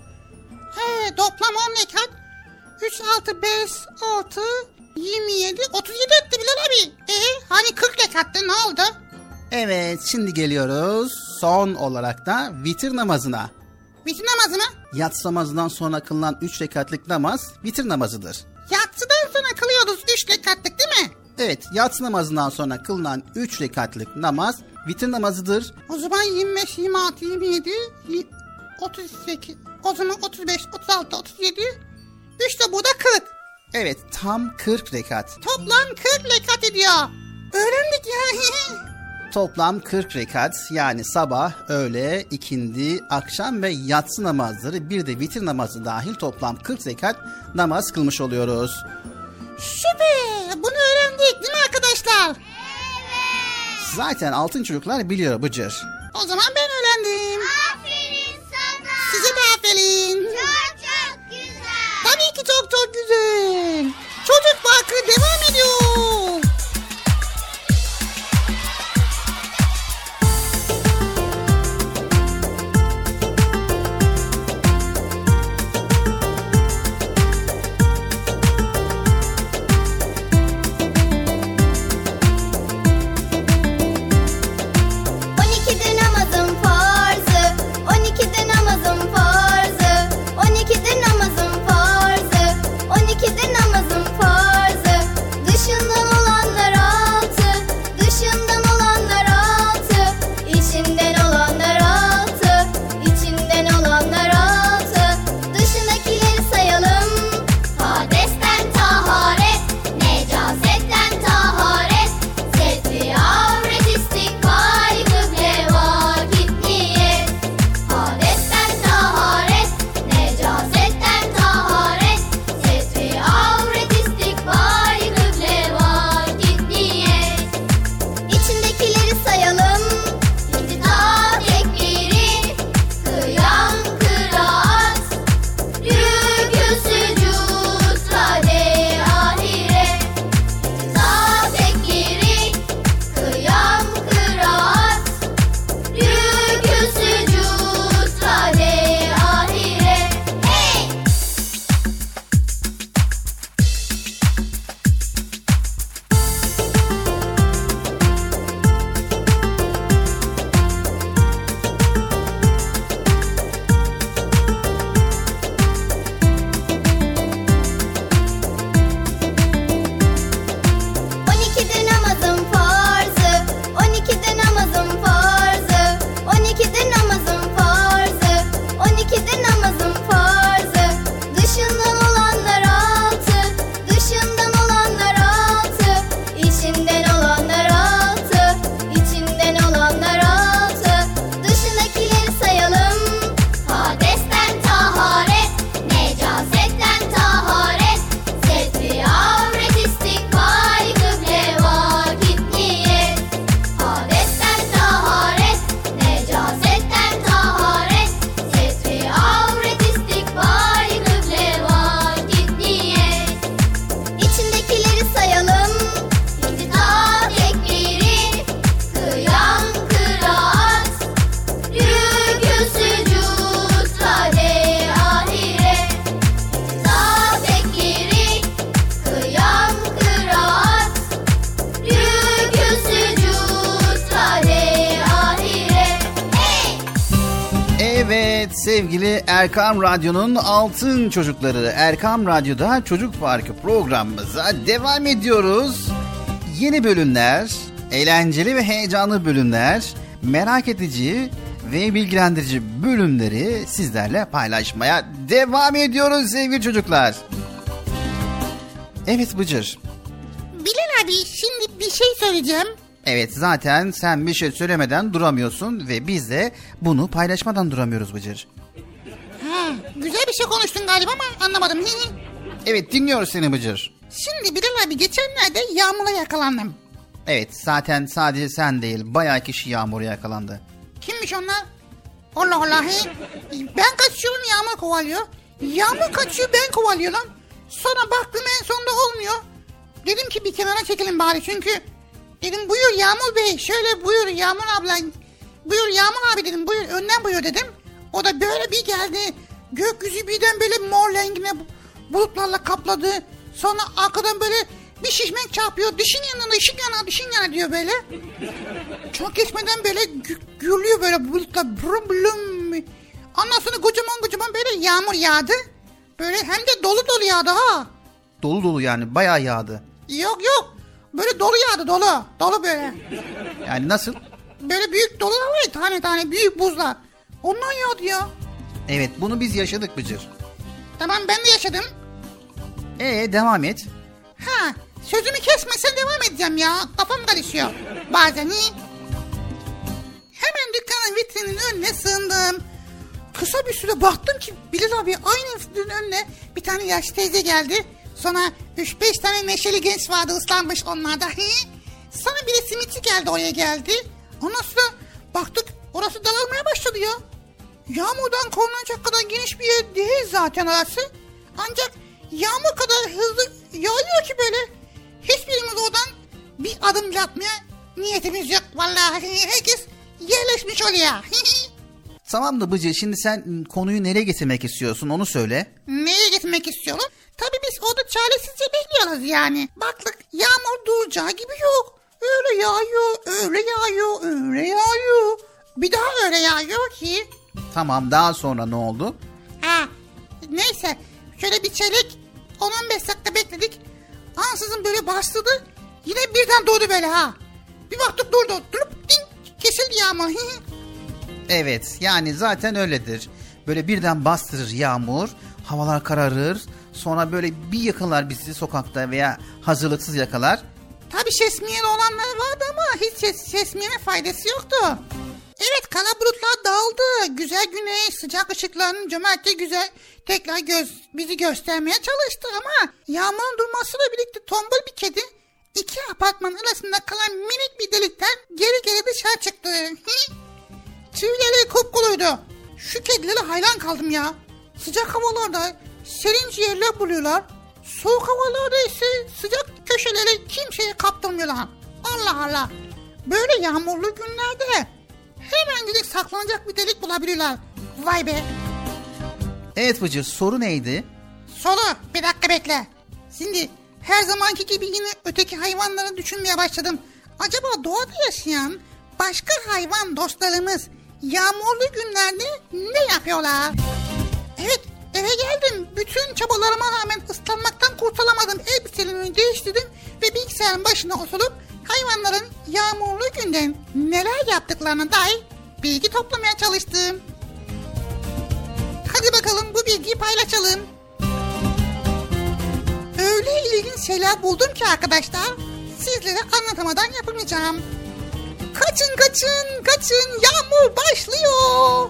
He toplam 10 rekat. 3, 6, 5, 6, 27, 37 etti Bilal abi. E hani 40 rekattı ne oldu? Evet şimdi geliyoruz son olarak da vitir namazına. Vitir namazı mı? Yatsı namazından sonra kılınan 3 rekatlık namaz vitir namazıdır. Yatsıdan sonra kılıyoruz 3 rekatlık değil mi? Evet yatsı namazından sonra kılınan 3 rekatlık namaz vitir namazıdır. O zaman 25, 26, 27, y- 38, o zaman 35, 36, 37, 3 de bu da 40. Evet tam 40 rekat. Toplam 40 rekat ediyor. Öğrendik ya. toplam 40 rekat yani sabah, öğle, ikindi, akşam ve yatsı namazları bir de vitir namazı dahil toplam 40 rekat namaz kılmış oluyoruz. Süper. Bunu öğrendik değil mi arkadaşlar? Zaten altın çocuklar biliyor Bıcır. O zaman ben öğrendim. Aferin sana. Size de aferin. Çok çok. Tabii ki çok çok güzel. Çocuk Parkı devam ediyor. Erkam Radyo'nun altın çocukları Erkam Radyo'da Çocuk Parkı programımıza devam ediyoruz. Yeni bölümler, eğlenceli ve heyecanlı bölümler, merak edici ve bilgilendirici bölümleri sizlerle paylaşmaya devam ediyoruz sevgili çocuklar. Evet Bıcır. Bilal abi şimdi bir şey söyleyeceğim. Evet zaten sen bir şey söylemeden duramıyorsun ve biz de bunu paylaşmadan duramıyoruz Bıcır. Güzel bir şey konuştun galiba ama anlamadım. Evet dinliyoruz seni Bıcır. Şimdi Bilal abi geçenlerde yağmura yakalandım. Evet zaten sadece sen değil bayağı kişi yağmura yakalandı. Kimmiş onlar? Allah Allah. he. Ben kaçıyorum yağmur kovalıyor. Yağmur kaçıyor ben kovalıyorum. Sonra baktım en sonunda olmuyor. Dedim ki bir kenara çekelim bari çünkü dedim buyur Yağmur Bey şöyle buyur Yağmur abla buyur Yağmur abi dedim buyur önden buyur dedim. O da böyle bir geldi gökyüzü birden böyle mor rengine bulutlarla kapladı. Sonra arkadan böyle bir şişmek çarpıyor dişin yanına dişin yana dişin yana diyor böyle. Çok geçmeden böyle gü- gürlüyor böyle bulutlar brum blum. Ondan sonra kocaman kocaman böyle yağmur yağdı. Böyle hem de dolu dolu yağdı ha. Dolu dolu yani bayağı yağdı. Yok yok. Böyle dolu yağdı dolu. Dolu böyle. Yani nasıl? Böyle büyük dolular var ya tane tane büyük buzlar. Ondan yağdı ya. Evet bunu biz yaşadık Bıcır. Tamam ben de yaşadım. Ee devam et. Ha sözümü kesmesen devam edeceğim ya. Kafam karışıyor. Bazen iyi. Hemen dükkanın vitrinin önüne sığındım. Kısa bir süre baktım ki Bilal abi aynı vitrinin önüne bir tane yaşlı teyze geldi. Sonra 3-5 tane neşeli genç vardı ıslanmış onlarda. Sonra bir de simitçi geldi oraya geldi. Ondan sonra baktık orası dağılmaya başladı ya. Yağmurdan korunacak kadar geniş bir yer değil zaten orası. Ancak yağmur kadar hızlı yağıyor ki böyle. Hiçbirimiz oradan bir adım bile atmaya niyetimiz yok. Vallahi herkes yerleşmiş oraya. Tamam da Bıcı şimdi sen konuyu nereye getirmek istiyorsun onu söyle. Neye gitmek istiyorum? Tabii biz orada çaresizce bekliyoruz yani. Baktık yağmur duracağı gibi yok. Öyle yağıyor, öyle yağıyor, öyle yağıyor. Bir daha öyle yağıyor ki. Tamam daha sonra ne oldu? Ha, neyse şöyle bir çeyrek 10-15 dakika bekledik. Ansızın böyle başladı. Yine birden doğdu böyle ha. Bir baktık durdu. Durup ding, kesildi yağmur. Evet yani zaten öyledir. Böyle birden bastırır yağmur, havalar kararır. Sonra böyle bir yakalar bizi sokakta veya hazırlıksız yakalar. Tabii şesmiyen olanlar vardı ama hiç şes, şesmiyene faydası yoktu. Evet kara bulutlar dağıldı. Güzel güneş, sıcak ışıkların cömertçe güzel tekrar göz, bizi göstermeye çalıştı ama yağmurun durmasıyla birlikte tombul bir kedi iki apartman arasında kalan minik bir delikten geri geri dışarı çıktı. Tüyleri kupkuluydu. Şu kedilere hayran kaldım ya. Sıcak havalarda serin yerler buluyorlar. Soğuk havalarda ise sıcak köşeleri kimseye kaptırmıyorlar. Allah Allah. Böyle yağmurlu günlerde hemencik saklanacak bir delik bulabiliyorlar. Vay be. Evet Bıcır soru neydi? Soru bir dakika bekle. Şimdi her zamanki gibi yine öteki hayvanları düşünmeye başladım. Acaba doğada yaşayan başka hayvan dostlarımız yağmurlu günlerde ne yapıyorlar? Evet eve geldim. Bütün çabalarıma rağmen ıslanmaktan kurtulamadım. Elbiselerimi değiştirdim ve bilgisayarın başına oturup hayvanların yağmurlu günden neler yaptıklarına dair bilgi toplamaya çalıştım. Hadi bakalım bu bilgiyi paylaşalım. Öyle ilginç şeyler buldum ki arkadaşlar sizlere anlatamadan yapamayacağım. Kaçın kaçın kaçın yağmur başlıyor.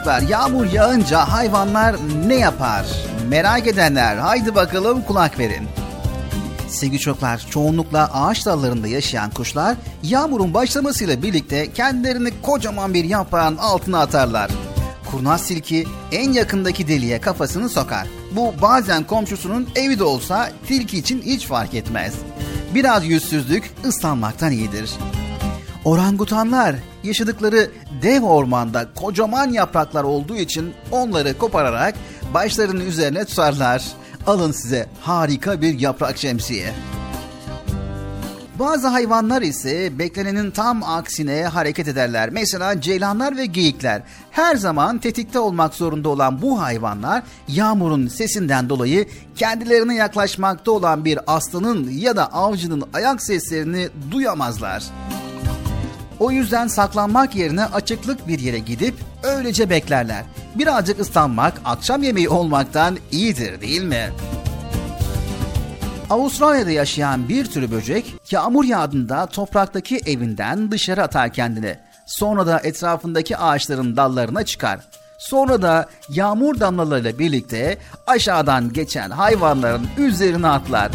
Çocuklar yağmur yağınca hayvanlar ne yapar? Merak edenler haydi bakalım kulak verin. Sevgili çocuklar çoğunlukla ağaç dallarında yaşayan kuşlar yağmurun başlamasıyla birlikte kendilerini kocaman bir yaprağın altına atarlar. Kurnaz tilki en yakındaki deliğe kafasını sokar. Bu bazen komşusunun evi de olsa tilki için hiç fark etmez. Biraz yüzsüzlük ıslanmaktan iyidir. Orangutanlar yaşadıkları dev ormanda kocaman yapraklar olduğu için onları kopararak başlarının üzerine tutarlar. Alın size harika bir yaprak şemsiye. Bazı hayvanlar ise beklenenin tam aksine hareket ederler. Mesela ceylanlar ve geyikler. Her zaman tetikte olmak zorunda olan bu hayvanlar yağmurun sesinden dolayı kendilerine yaklaşmakta olan bir aslanın ya da avcının ayak seslerini duyamazlar. O yüzden saklanmak yerine açıklık bir yere gidip öylece beklerler. Birazcık ıslanmak akşam yemeği olmaktan iyidir değil mi? Avustralya'da yaşayan bir tür böcek yağmur yağdığında topraktaki evinden dışarı atar kendini. Sonra da etrafındaki ağaçların dallarına çıkar. Sonra da yağmur damlalarıyla birlikte aşağıdan geçen hayvanların üzerine atlar.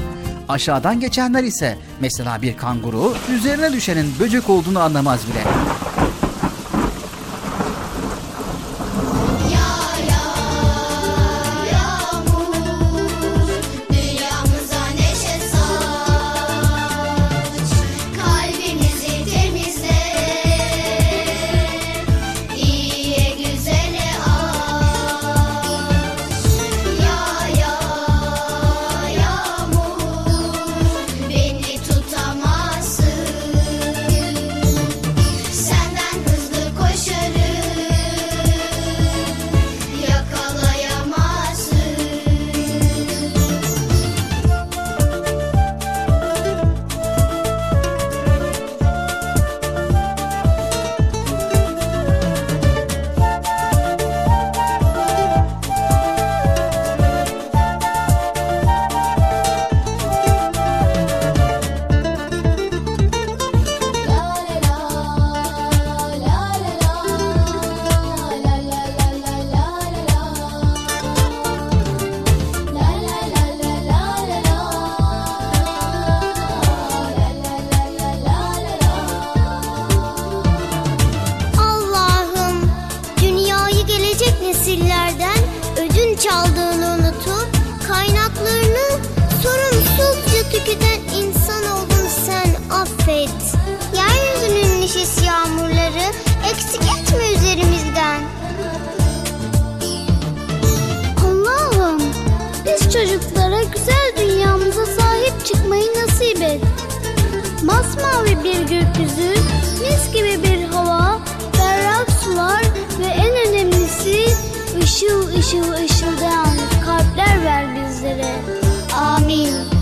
Aşağıdan geçenler ise mesela bir kanguru üzerine düşenin böcek olduğunu anlamaz bile. Eksik etme üzerimizden. Allah'ım biz çocuklara güzel dünyamıza sahip çıkmayı nasip et. Masmavi bir gökyüzü, mis gibi bir hava, berrak sular ve en önemlisi ışıl ışıl ışıldayan kalpler ver bizlere. Amin.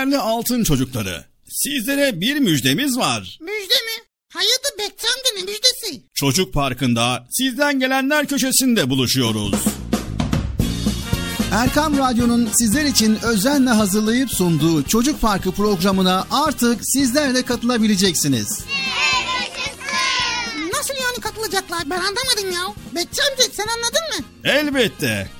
Değerli altın çocukları. Sizlere bir müjdemiz var. Müjde mi? Hayırdır Bekçam'da ne müjdesi? Çocuk Parkı'nda sizden gelenler köşesinde buluşuyoruz. Erkam Radyo'nun sizler için özenle hazırlayıp sunduğu Çocuk Parkı programına artık sizler de katılabileceksiniz. Nasıl yani katılacaklar ben anlamadım ya. Bekçamcı sen anladın mı? Elbette.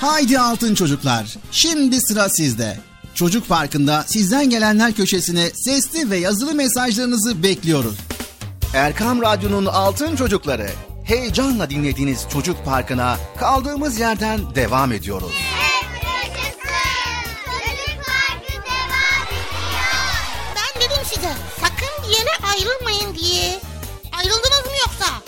Haydi altın çocuklar, şimdi sıra sizde. Çocuk Parkı'nda sizden gelenler köşesine sesli ve yazılı mesajlarınızı bekliyoruz. Erkam Radyo'nun Altın Çocukları. Heyecanla dinlediğiniz Çocuk Parkı'na kaldığımız yerden devam ediyoruz. Ben dedim size sakın bir yere ayrılmayın diye. Ayrıldınız mı yoksa?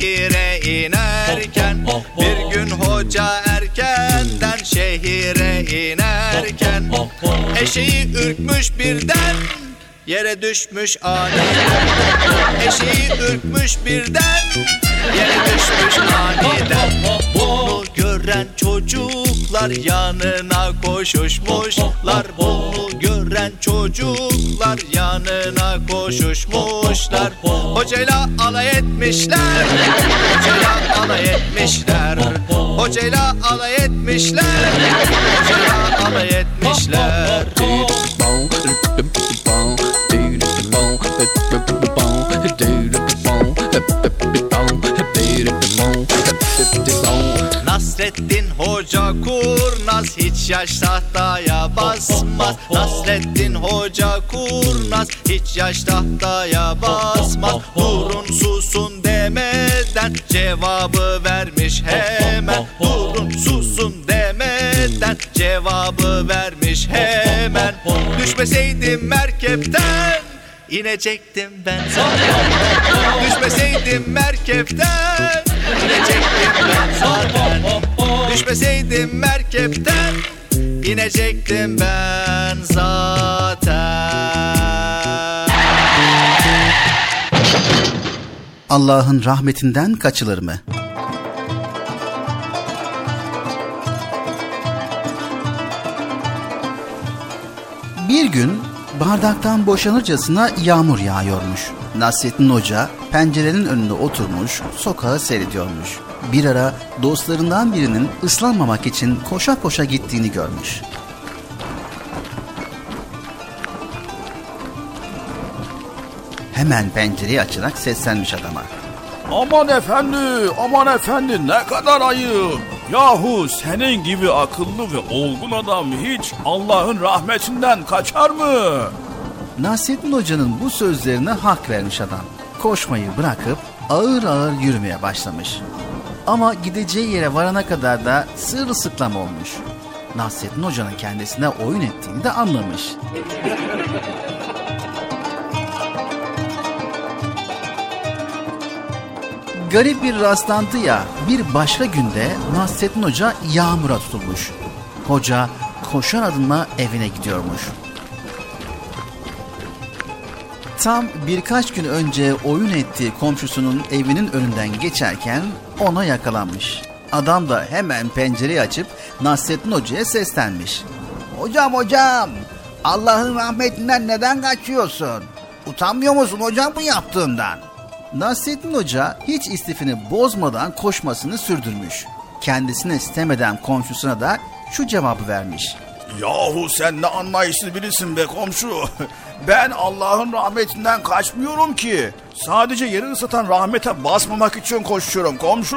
Şehire inerken Bir gün hoca erkenden şehire inerken Eşeği ürkmüş birden yere düşmüş aniden Eşeği ürkmüş birden yere düşmüş aniden gören çocuklar yanına koşuşmuşlar. Bunu gören çocuklar yanına koşuşmuşlar. Hocayla alay etmişler. Hocayla alay etmişler. Hocayla alay etmişler. Hocayla alay etmişler hiç yaş tahtaya basmaz. Nasrettin Hoca kurnaz. Hiç yaş tahtaya basmaz. Durun susun demeden cevabı vermiş hemen. Durun susun demeden cevabı vermiş hemen. Düşmeseydim merkepten inecektim ben. Düşmeseydim merkepten inecektim ben. zaten Düşmeseydim merkepten inecektim ben zaten Allah'ın rahmetinden kaçılır mı? Bir gün bardaktan boşanırcasına yağmur yağıyormuş. Nasrettin Hoca pencerenin önünde oturmuş, sokağı seyrediyormuş. Bir ara dostlarından birinin ıslanmamak için koşa koşa gittiğini görmüş. Hemen pencereyi açarak seslenmiş adama. Aman efendi, aman efendi ne kadar ayıp. Yahu senin gibi akıllı ve olgun adam hiç Allah'ın rahmetinden kaçar mı? Nasrettin Hoca'nın bu sözlerine hak vermiş adam. Koşmayı bırakıp ağır ağır yürümeye başlamış. Ama gideceği yere varana kadar da sırılsıklam olmuş. Nasrettin Hoca'nın kendisine oyun ettiğini de anlamış. Garip bir rastlantı ya bir başka günde Nasrettin Hoca yağmura tutulmuş. Hoca koşar adımla evine gidiyormuş. Tam birkaç gün önce oyun ettiği komşusunun evinin önünden geçerken ona yakalanmış. Adam da hemen pencereyi açıp Nasrettin Hoca'ya seslenmiş. Hocam hocam Allah'ın rahmetinden neden kaçıyorsun? Utanmıyor musun hocam bu yaptığından? Nasrettin Hoca hiç istifini bozmadan koşmasını sürdürmüş. Kendisine istemeden komşusuna da şu cevabı vermiş. Yahu sen ne anlayışsız birisin be komşu. Ben Allah'ın rahmetinden kaçmıyorum ki. Sadece yeri ısıtan rahmete basmamak için koşuyorum komşu.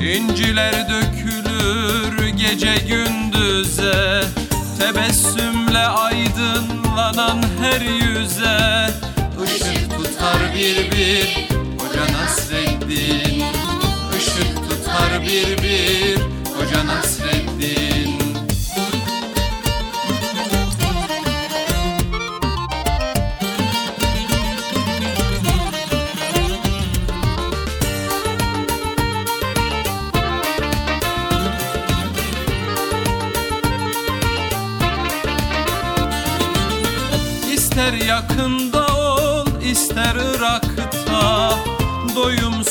İnciler dökülür gece gündüze Tebessümle aydınlanan her yüze. Işık tutar bir bir Hoca Nasreddin. Işık tutar bir bir Hoca Nasreddin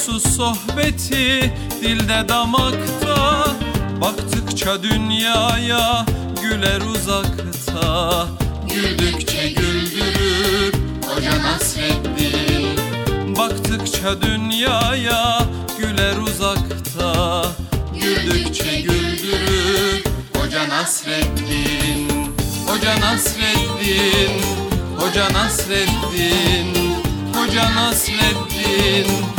Doyumsuz sohbeti dilde damakta. Baktıkça dünyaya güler uzakta. Güldükçe güldürür Hoca Nasreddin. Baktıkça dünyaya güler uzakta. Güldükçe güldürür Hoca Nasreddin. Hoca Nasreddin Hoca Nasreddin Hoca Nasreddin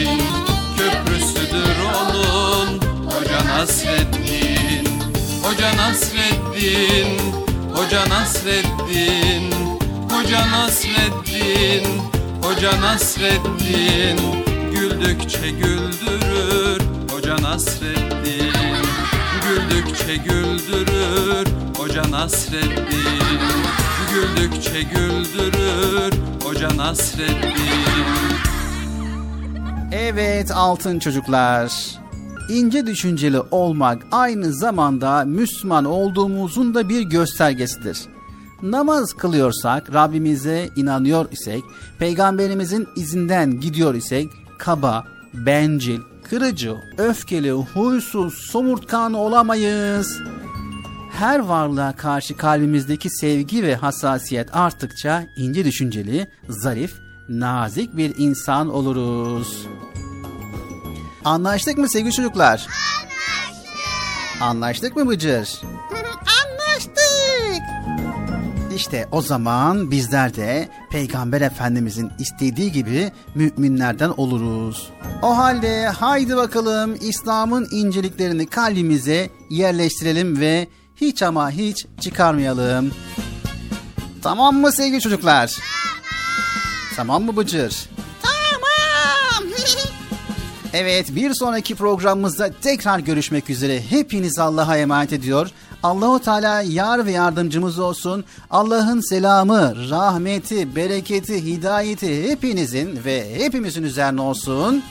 Hoca Nasreddin Hoca Nasreddin Hoca Nasreddin Hoca Nasreddin Hoca Nasreddin. Güldükçe güldürür Hoca Nasreddin. Güldükçe güldürür Hoca Nasreddin. Güldükçe güldürür Hoca Nasreddin. Evet altın çocuklar. İnce düşünceli olmak aynı zamanda Müslüman olduğumuzun da bir göstergesidir. Namaz kılıyorsak, Rabbimize inanıyor isek, peygamberimizin izinden gidiyor isek, kaba, bencil, kırıcı, öfkeli, huysuz, somurtkan olamayız. Her varlığa karşı kalbimizdeki sevgi ve hassasiyet arttıkça ince düşünceli, zarif, nazik bir insan oluruz. Anlaştık mı sevgili çocuklar? Anlaştık. Anlaştık mı Bıcır? Anlaştık. İşte o zaman bizler de Peygamber Efendimizin istediği gibi müminlerden oluruz. O halde haydi bakalım İslam'ın inceliklerini kalbimize yerleştirelim ve hiç ama hiç çıkarmayalım. Tamam mı sevgili çocuklar? Tamam. Tamam mı Bıcır? Evet bir sonraki programımızda tekrar görüşmek üzere. Hepiniz Allah'a emanet ediyor. Allahu Teala yar ve yardımcımız olsun. Allah'ın selamı, rahmeti, bereketi, hidayeti hepinizin ve hepimizin üzerine olsun.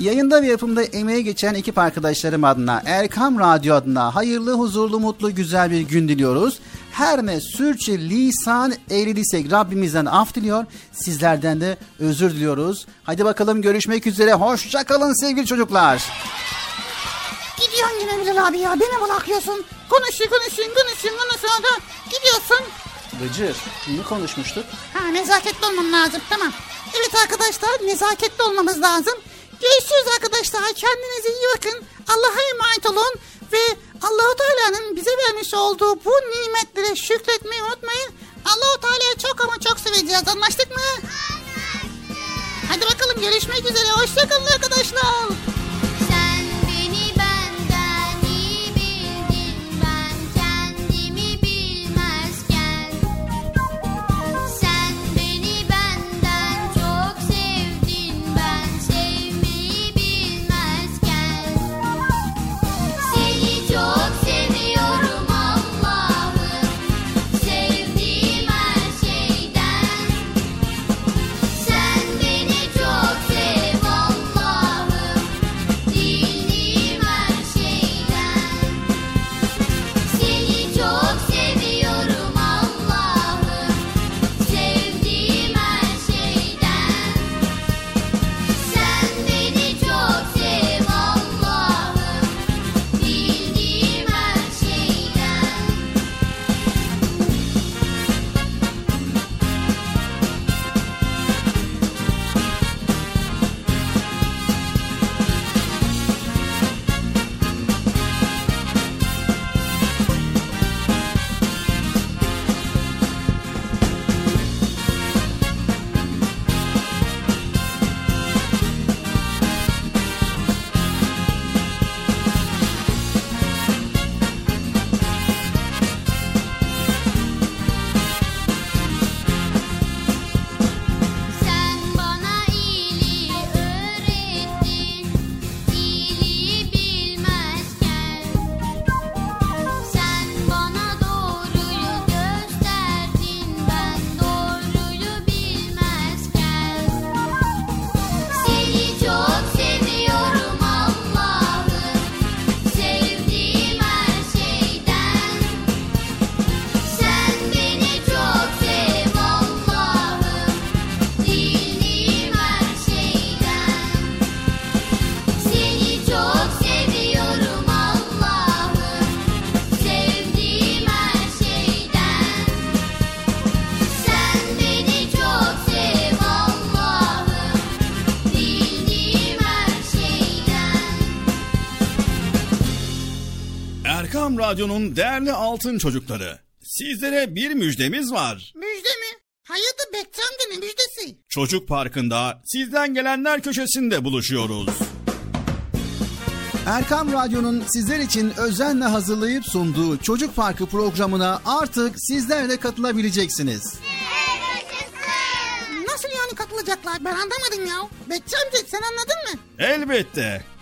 Yayında ve yapımda emeğe geçen ekip arkadaşlarım adına, Erkam Radyo adına hayırlı, huzurlu, mutlu, güzel bir gün diliyoruz. Her ne sürçü lisan eğriliysek Rabbimizden af diliyor. Sizlerden de özür diliyoruz. Hadi bakalım görüşmek üzere. Hoşça kalın sevgili çocuklar. Gidiyorsun yine Bilal abi ya. Beni bırakıyorsun. Konuşuyor konuşuyor konuşuyor konuşuyor da gidiyorsun. Bıcır, ne konuşmuştuk? Ha nezaketli olmam lazım tamam. Evet arkadaşlar nezaketli olmamız lazım. Görüşürüz arkadaşlar. Kendinize iyi bakın. Allah'a emanet olun. Ve Allahu Teala'nın bize vermiş olduğu bu nimetlere şükretmeyi unutmayın. Allahu Teala'yı çok ama çok seveceğiz. Anlaştık mı? Görüşmek üzere. Hoşçakalın arkadaşlar. Radyo'nun değerli altın çocukları. Sizlere bir müjdemiz var. Müjde mi? Hayırdır Bekçi amca ne müjdesi? Çocuk Parkı'nda sizden gelenler köşesinde buluşuyoruz. Erkam Radyo'nun sizler için özenle hazırlayıp sunduğu Çocuk Parkı programına artık sizler de katılabileceksiniz. Nasıl yani katılacaklar? Ben anlamadım ya. Bekçi amca sen anladın mı? Elbette.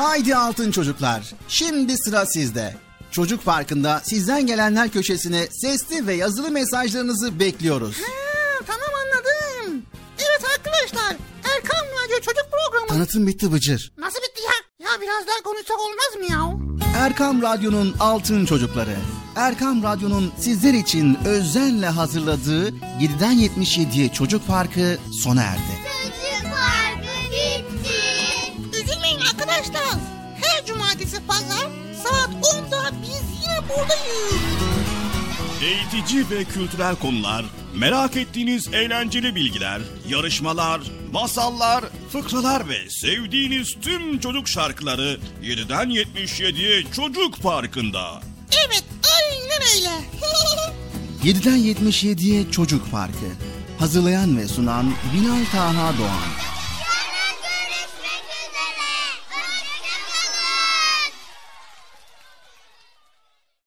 Haydi altın çocuklar. Şimdi sıra sizde. Çocuk Parkı'nda sizden gelenler köşesine sesli ve yazılı mesajlarınızı bekliyoruz. Ha, tamam anladım. Evet arkadaşlar. Erkan Radyo Çocuk Programı. Tanıtım bitti Bıcır. Nasıl bitti ya? Ya biraz daha konuşsak olmaz mı ya? Erkam Radyo'nun altın çocukları. Erkam Radyo'nun sizler için özenle hazırladığı 7'den 77'ye Çocuk Parkı sona erdi. Çocuk parkı bitti. Arkadaşlar. Her cumartesi pazar saat 10'da biz yine buradayız. Eğitici ve kültürel konular, merak ettiğiniz eğlenceli bilgiler, yarışmalar, masallar, fıkralar ve sevdiğiniz tüm çocuk şarkıları 7'den 77'ye Çocuk Parkı'nda. Evet aynen öyle. 7'den 77'ye Çocuk Parkı. Hazırlayan ve sunan Binal Taha Doğan.